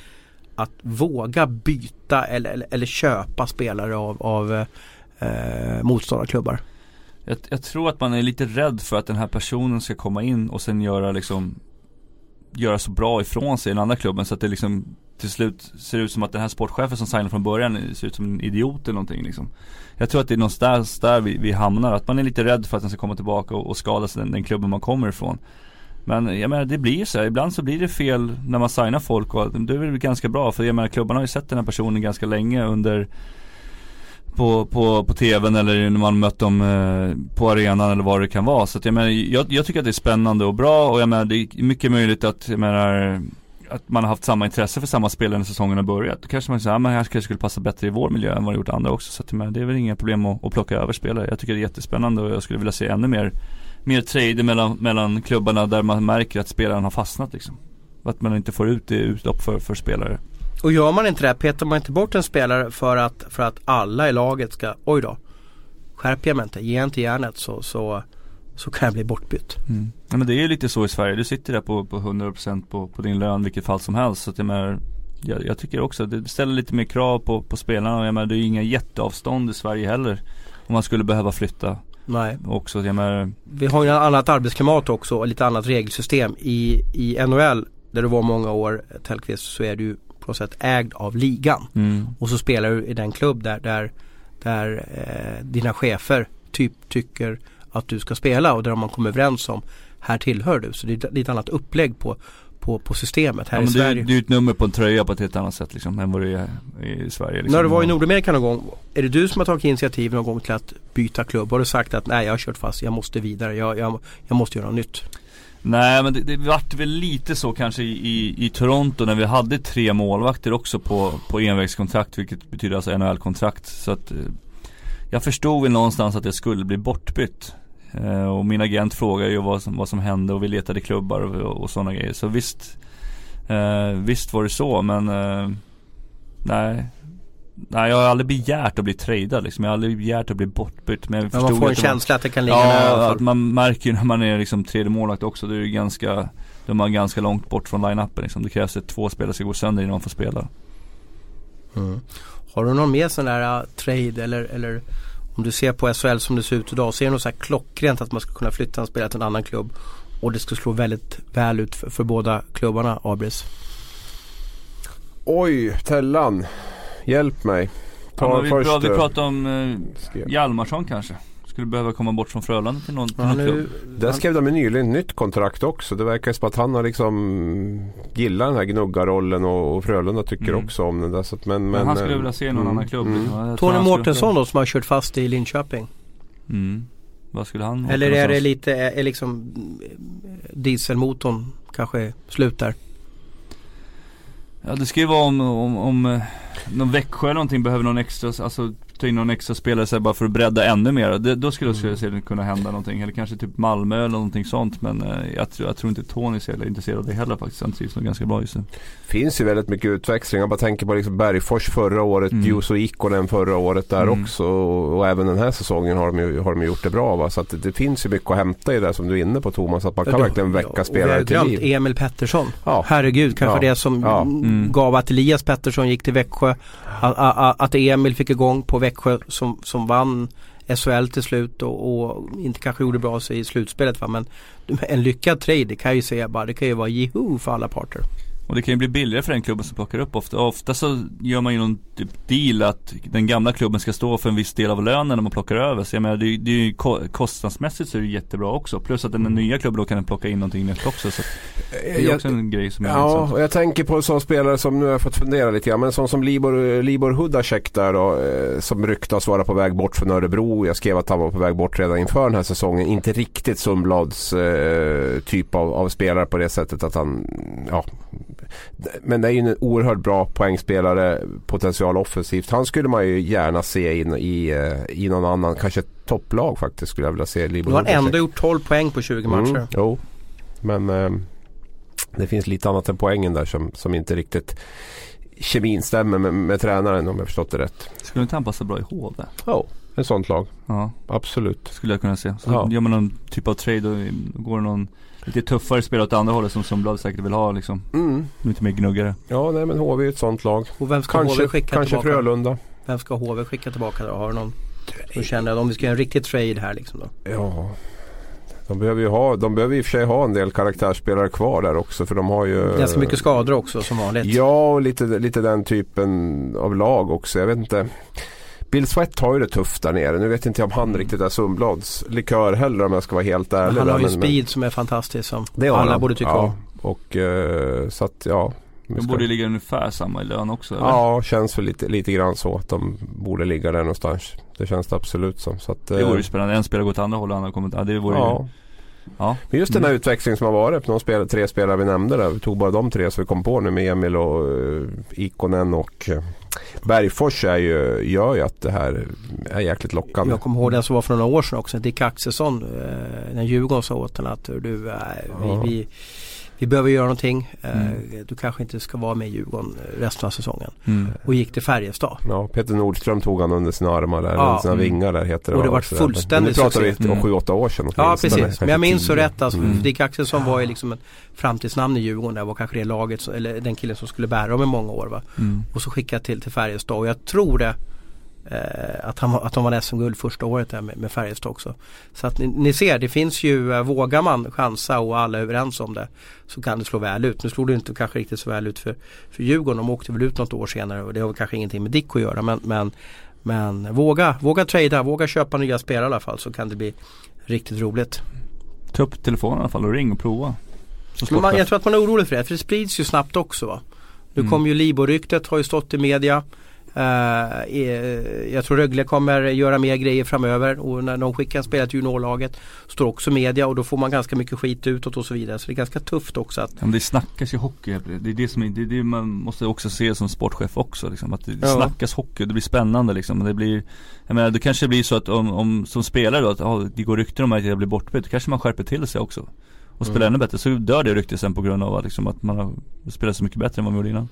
att våga byta eller, eller, eller köpa spelare av, av eh, eh, motståndarklubbar. Jag, jag tror att man är lite rädd för att den här personen ska komma in och sen göra liksom Göra så bra ifrån sig i den andra klubben så att det liksom till slut ser ut som att den här sportchefen som signar från början ser ut som en idiot eller någonting liksom. Jag tror att det är någonstans där vi, vi hamnar, att man är lite rädd för att den ska komma tillbaka och, och skada sig den, den klubben man kommer ifrån. Men jag menar det blir ju så här. ibland så blir det fel när man signar folk och det är väl ganska bra för jag menar klubbarna har ju sett den här personen ganska länge under på, på, på tvn eller när man mött dem eh, på arenan eller vad det kan vara. Så att jag menar, jag, jag tycker att det är spännande och bra och jag menar det är mycket möjligt att, jag menar att man har haft samma intresse för samma spelare när säsongen har börjat. Då kanske man säger, ja men här kanske skulle passa bättre i vår miljö än vad det gjort andra också. Så att, men, det är väl inga problem att, att plocka över spelare. Jag tycker det är jättespännande och jag skulle vilja se ännu mer Mer trader mellan, mellan klubbarna där man märker att spelaren har fastnat liksom. Att man inte får ut det utlopp för, för spelare. Och gör man inte det, petar man inte bort en spelare för att, för att alla i laget ska, oj då, skärper jag mig inte, ge inte järnet så, så, så kan jag bli bortbytt. Mm. Ja, men det är ju lite så i Sverige. Du sitter där på, på 100% på, på din lön vilket fall som helst. Så att jag, menar, jag, jag tycker också att det ställer lite mer krav på, på spelarna. Jag menar, det är ju inga jätteavstånd i Sverige heller. Om man skulle behöva flytta Nej. också. Jag menar, Vi har ju ett annat arbetsklimat också och lite annat regelsystem. I, i NHL, där du var många år Tellqvist, så är du på något sätt ägd av ligan. mm, Och så spelar du i den klubb där, där, där eh, dina chefer typ tycker att du ska spela och där man kommer överens om här tillhör du. Så det är ett lite annat upplägg på, på, på systemet här ja, i det, Sverige. är- det är ju ett nummer på en tröja på ett helt annat sätt liksom, än vad det är i Sverige. Liksom. När du var i Nordamerika någon gång, är det du som har tagit initiativ någon gång till att byta klubb? Har du sagt att nej jag har kört fast, jag måste vidare, jag, jag, jag måste göra något nytt? Nej men det, det vart väl lite så kanske i, i, i Toronto när vi hade tre målvakter också på, på envägskontrakt vilket betyder alltså NHL-kontrakt. Så att eh, jag förstod väl någonstans att jag skulle bli bortbytt. Eh, och min agent frågade ju vad som, vad som hände och vi letade klubbar och, och sådana grejer. Så visst, eh, visst var det så men eh, nej. Nej jag har aldrig begärt att bli tradad liksom. Jag har aldrig begärt att bli bortbytt. Men jag Men man får en att känsla att det kan ligga Ja, fall. att man märker ju när man är liksom tredje målvakt också. Det är ju ganska, då är man ganska långt bort från line-upen liksom. Det krävs att två spelare ska gå sönder innan man får spela. Mm. Har du någon mer sån där uh, trade eller, eller om du ser på SHL som det ser ut idag, ser du något så här klockrent att man ska kunna flytta en spelare till en annan klubb och det ska slå väldigt väl ut för, för båda klubbarna, Abris? Oj, Tellan. Hjälp mig. Ta Ja, vi, först, bra, vi pratar om eh. Hjalmarsson kanske. Skulle behöva komma bort från Frölunda till någon, till någon klubb. Där skrev de en nyligen nytt kontrakt också. Det verkar som att han har liksom gillar den här gnuggarrollen och, och Frölunda tycker Mm. också om den där. Så att, men, Men, men, han skulle vilja se i någon mm, annan klubb. mm. liksom. Tony Mårtensson då som har kört fast i Linköping? Mm. Vad skulle han Eller är det lite, är, liksom dieselmotorn kanske slut där? Ja det ska ju vara om, om, om eh, någon Växjö eller någonting behöver någon extra, alltså ta in någon extra spelare så här, bara för att bredda ännu mer. Det, då skulle jag se det kunna hända någonting. Eller kanske typ Malmö eller någonting sånt. Men eh, jag, tror, jag tror inte Tony är intresserad av det heller faktiskt. Han trivs nog ganska bra just nu. finns ju väldigt mycket utväxling. Jag bara tänker på liksom Bergfors förra året, Mm. Juuso Ikonen förra året där Mm. också. Och, och även den här säsongen har de ju, har de gjort det bra. Va? Så att det, det finns ju mycket att hämta i det som du är inne på Thomas. Att man kan Ja, verkligen ja, väcka har spelare till liv. Emil Pettersson. Ja. Herregud, kanske Ja. det som Ja. Mm. gav att Elias Pettersson gick till Växjö. Att, att, att Emil fick igång på Växjö som, som vann SHL till slut och, och inte kanske gjorde bra sig i slutspelet va? men en lyckad trade det kan jag ju säga bara, det kan ju vara jeho för alla parter. Och det kan ju bli billigare för den klubben som plockar upp ofta. Ofta så gör man ju någon typ deal att den gamla klubben ska stå för en viss del av lönen när man plockar över. Så jag menar det, är- det är ju ko- kostnadsmässigt så är det jättebra också. Plus att den nya klubben då kan plocka in någonting nytt också. Så det är ju Jag- också en grej som är Ja, intressant. och jag tänker på en sån spelare som nu har jag fått fundera lite grann. Men sån som Libor, Libor Hudacek där då. Eh, som ryktas vara på väg bort från Örebro. Jag skrev att han var på väg bort redan inför den här säsongen. Inte riktigt Sundblads eh, typ av, av spelare på det sättet att han, ja. Men det är ju en oerhört bra poängspelare, potential offensivt. Han skulle man ju gärna se in, i, eh, i någon annan, kanske ett topplag faktiskt skulle jag vilja se Libor Nu har ändå gjort 12 poäng på 20 matcher. Mm, jo, men eh, det finns lite annat än poängen där som, som inte riktigt kemin stämmer med, med tränaren om jag förstått det rätt. Skulle inte han passa bra i HV? Ja, ett sånt lag. Ja, Absolut. skulle jag kunna se. Så Ja. gör man någon typ av trade och går någon lite tuffare spelare åt andra hållet som Sundblad säkert vill ha liksom. Mm. Lite mer gnuggare. Ja, nej men HV är ett sånt lag. Och vem ska Kanske, HV skicka kanske tillbaka? Frölunda. Vem ska HV skicka tillbaka då? Har du någon som känner att om vi ska göra en riktig trade här liksom då? Ja, de behöver ju ha, de behöver i och för sig ha en del karaktärsspelare kvar där också för de har ju Ganska mycket skador också som vanligt. Ja, och lite, lite den typen av lag också. Jag vet inte. Bill Sweat har ju det tufft där nere. Nu vet inte jag om han riktigt är Sundblads likör heller om jag ska vara helt ärlig. han har ju men- speed som är fantastisk som alla han. borde tycka ja. om. Och eh, så att ja. De borde ligga ungefär samma i lön också eller? Ja, känns väl lite, lite grann så att de borde ligga där någonstans. Det känns det absolut som. Så att, Det eh, vore ju spännande. En spelare går åt andra hållet och andra kommer ja, det vore Ja. ju Ja. Men just den här Mm. utvecklingen som har varit. De spel, tre spelare vi nämnde där. Vi tog bara de tre som vi kom på nu med Emil och uh, Ikonen och uh, Bergfors är ju, gör ju att det här är jäkligt lockande. Jag kommer ihåg den som var för några år sedan också. Dick Axelsson. Eh, när Djurgården sa åt honom att du, eh, vi, vi, vi behöver göra någonting. Eh, Mm. Du kanske inte ska vara med i Djurgården resten av säsongen. Mm. Och gick till Färjestad. Ja, Peter Nordström tog han under sina armar där, Ja. under sina Mm. vingar där heter det. Och det va, var så där. fullständig Men Nu pratar vi succé. om Mm. sju, åtta år sedan. Ja precis, men jag minns så rätt alltså. Mm. Dick Axelsson var ju liksom ett framtidsnamn i Djurgården. Det var kanske det laget, eller den killen som skulle bära dem i många år va. Mm. Och så skickade till till Färjestad och jag tror det eh, att, han, var- att de vann SM-guld första året där med, med Färjestad också. Så att ni, ni ser, det finns ju, eh, vågar man chansa och alla är överens om det så kan det slå väl ut. Nu slog det inte kanske riktigt så väl ut för, för Djurgården. De åkte väl ut något år senare och det har väl kanske ingenting med Dick att göra men, men, men våga, våga trada, våga köpa nya spelare i alla fall så kan det bli riktigt roligt. Ta upp telefonen i alla fall och ring och prova. Man, jag tror att man är orolig för det, för det sprids ju snabbt också. Va? Nu Mm. kom ju Libo-ryktet, har ju stått i media. Eh, jag tror Rögle kommer göra mer grejer framöver och när de skickar en spelare till juniorlaget står också media och då får man ganska mycket skit utåt och så vidare. Så det är ganska tufft också att Ja, men det snackas ju hockey. Det är det som är, det är det man måste också se som sportchef också liksom. Att det Ja. snackas hockey, det blir spännande liksom. Det blir, jag menar det kanske blir så att om, om som spelare då att ah, det går rykten om att jag blir bortbytt. Då kanske man skärper till sig också. Och spelar Mm. ännu bättre. Så dör det ryktet sen på grund av att, liksom, att man har spelat så mycket bättre än vad man gjorde innan.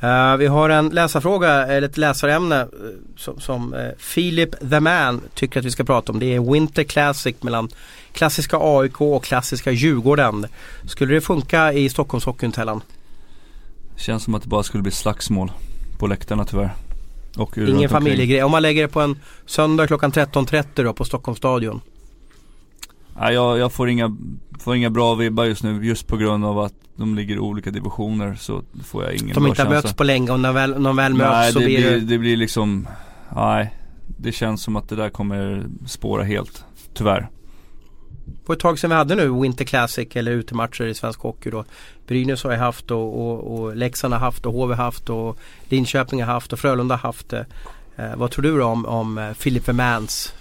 Eh, vi har en läsarfråga, eller ett läsarämne eh, som, som eh, Philip the Man tycker att vi ska prata om. Det är Winter Classic mellan klassiska AIK och klassiska Djurgården. Skulle det funka i Stockholmshockeyn Tellan? Känns som att det bara skulle bli slagsmål på läktarna tyvärr. Ingen familjegrej. Om man lägger det på en söndag klockan 13.30 då på Stockholms stadion. Nej, jag, jag får, inga, får inga bra vibbar just nu just på grund av att de ligger i olika divisioner så får jag ingen De inte har mötts på länge och när väl, när väl möts Nej så det blir det... det blir liksom, nej Det känns som att det där kommer spåra helt, tyvärr På ett tag sedan vi hade nu Winter Classic eller utematcher i svensk hockey då. Brynäs har ju haft och, och, och Leksand har haft och HV har haft och Linköping har haft och Frölunda har haft det. Eh, vad tror du då om, om eh, Philip Vermans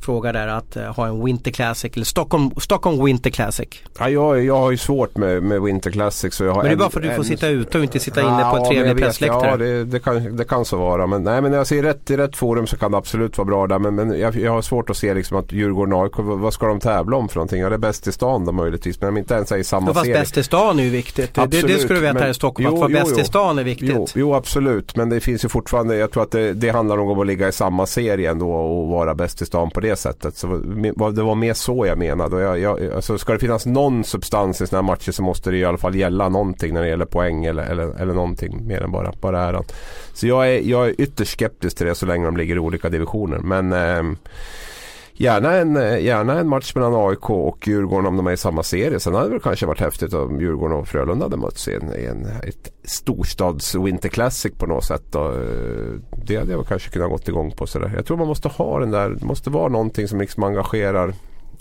fråga där att uh, ha en Winter Classic eller Stockholm, Stockholm Winter Classic. Ja, jag, jag har ju svårt med, med Winter Classic. Så jag har men det är bara för att du får en, sitta ute och inte sitta inne på en trevlig pressläktare. Ja, det, det, kan, det kan så vara. Men, nej, men jag ser rätt, i rätt forum så kan det absolut vara bra där. Men, men jag, jag har svårt att se liksom att Djurgården AIK, vad ska de tävla om för någonting? Ja, det är bäst i stan då möjligtvis. Men de inte ens är i samma Ja, fast serie. bäst i stan är ju viktigt. Det, det, det Absolut, ska du veta men- här i Stockholm. att Jo, vara jo, bäst jo. i stan är viktigt. Jo, jo absolut men det finns ju fortfarande, jag tror att det, det handlar om att ligga i samma serie ändå och vara bäst i stan på det sättet. Så det var mer så jag menade. Jag, jag, alltså ska det finnas någon substans i sådana här matcher så måste det i alla fall gälla någonting när det gäller poäng eller, eller, eller någonting mer än bara, bara äran. Så jag är, jag är ytterst skeptisk till det så länge de ligger i olika divisioner. Men eh, Gärna en, eh, gärna en match mellan AIK och Djurgården om de är i samma serie. Sen hade det kanske varit häftigt om Djurgården och Frölunda hade mötts i en, i en ett storstads Winter Classic på något sätt. Då. Eh, Det hade jag kanske kunnat gått igång på. Sådär. Jag tror man måste ha den där, det måste vara någonting som liksom engagerar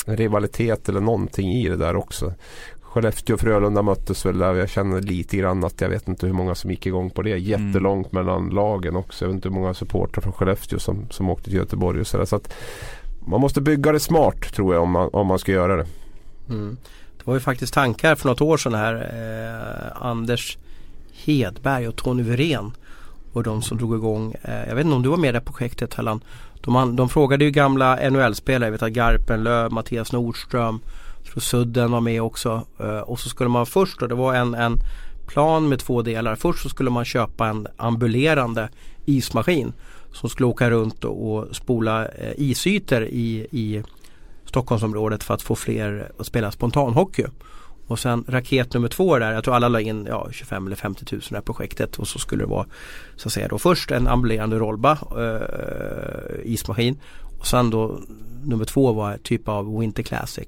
en rivalitet eller någonting i det där också. Skellefteå och Frölunda möttes väl där. Jag känner lite grann att jag vet inte hur många som gick igång på det. Jättelångt mellan lagen också. Jag vet inte hur många supportrar från Skellefteå som, som åkte till Göteborg och sådär. Så att man måste bygga det smart tror jag om man, om man ska göra det. Mm. Det var ju faktiskt tankar för något år sedan här. Eh, Anders Hedberg och Tony Wirén och de som drog igång. Eh, jag vet inte om du var med i det projektet Hellan. De, de frågade ju gamla NHL-spelare. Jag vet att Garpenlöv, Mattias Nordström, jag tror Sudden var med också. Eh, och så skulle man först då, det var en, en plan med två delar. Först så skulle man köpa en ambulerande ismaskin som skulle åka runt och, och spola eh, isytor i, i Stockholmsområdet för att få fler att spela spontanhockey. Och sen raket nummer två där, jag tror alla la in ja, 25 eller 50 000 i det här projektet och så skulle det vara så att säga då först en ambulerande rollba eh, ismaskin och sen då nummer två var en typ av Winter Classic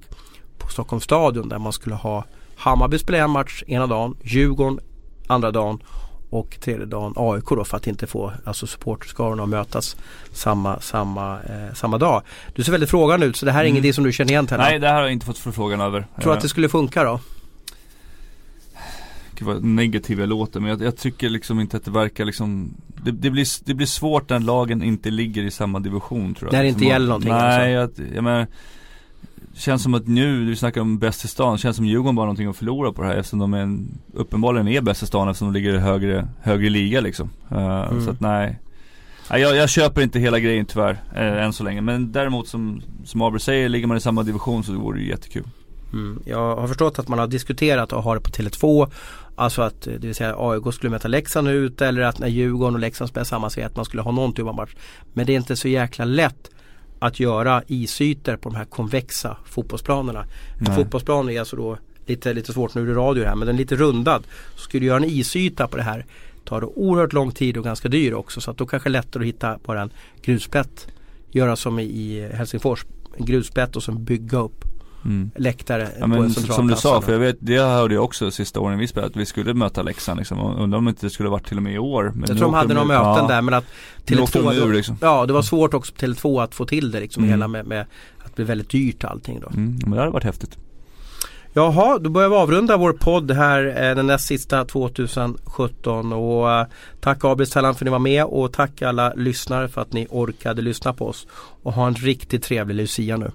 på Stockholms stadion där man skulle ha Hammarby spela en match ena dagen, Djurgården andra dagen och tredje dagen AIK då för att inte få alltså supporterskarorna att mötas samma, samma, eh, samma dag. Du ser väldigt frågande ut så det här är Mm. ingenting som du känner igen till? Nej, det här har jag inte fått förfrågan över. Tror du Eh, att det skulle funka då? Gud vad negativ jag låter men jag, jag tycker liksom inte att det verkar liksom det, det, blir, det blir svårt när lagen inte ligger i samma division tror jag. När det inte Som gäller någonting, Nej, jag, jag menar Känns som att nu, vi snackar om bäst i stan, känns som Djurgården bara har någonting att förlora på det här eftersom de är en, uppenbarligen är bäst i stan eftersom de ligger i högre, högre liga liksom. Eh, Mm. Så att nej. nej jag, jag köper inte hela grejen tyvärr, eh, än så länge. Men däremot som, som Abel säger, ligger man i samma division så vore det ju jättekul. Mm. Jag har förstått att man har diskuterat att ha det på Tele2 Alltså att eh, det vill säga AIK skulle möta Leksand ute eller att när Djurgården och Leksand spelar samma serie att man skulle ha någon typ av match. Men det är inte så jäkla lätt att göra isytor på de här konvexa fotbollsplanerna. En Nej. fotbollsplan är alltså då lite, lite svårt nu i radio här men den är lite rundad. Så skulle du göra en isyta på det här tar det oerhört lång tid och ganska dyr också så att då kanske det är lättare att hitta bara en grusplätt. Göra som i Helsingfors, en grusplätt och sen bygga upp Mm. läktare Ja men en som du sa, för jag vet, det hörde jag också sista åren vi spelade, att vi skulle möta Leksand liksom. Undrar om det inte skulle varit till och med i år. Men Jag tror de hade några möten ja, där men att Nu åkte de Tele2 ur liksom. Ja det var svårt också på Tele2 att få till det liksom Mm. hela med, med att det blir väldigt dyrt allting då. Mm, men det hade varit häftigt. Jaha, då börjar vi avrunda vår podd här eh, den näst sista 2017 och eh, tack Abel Stellan för att ni var med och tack alla lyssnare för att ni orkade lyssna på oss och ha en riktigt trevlig Lucia nu.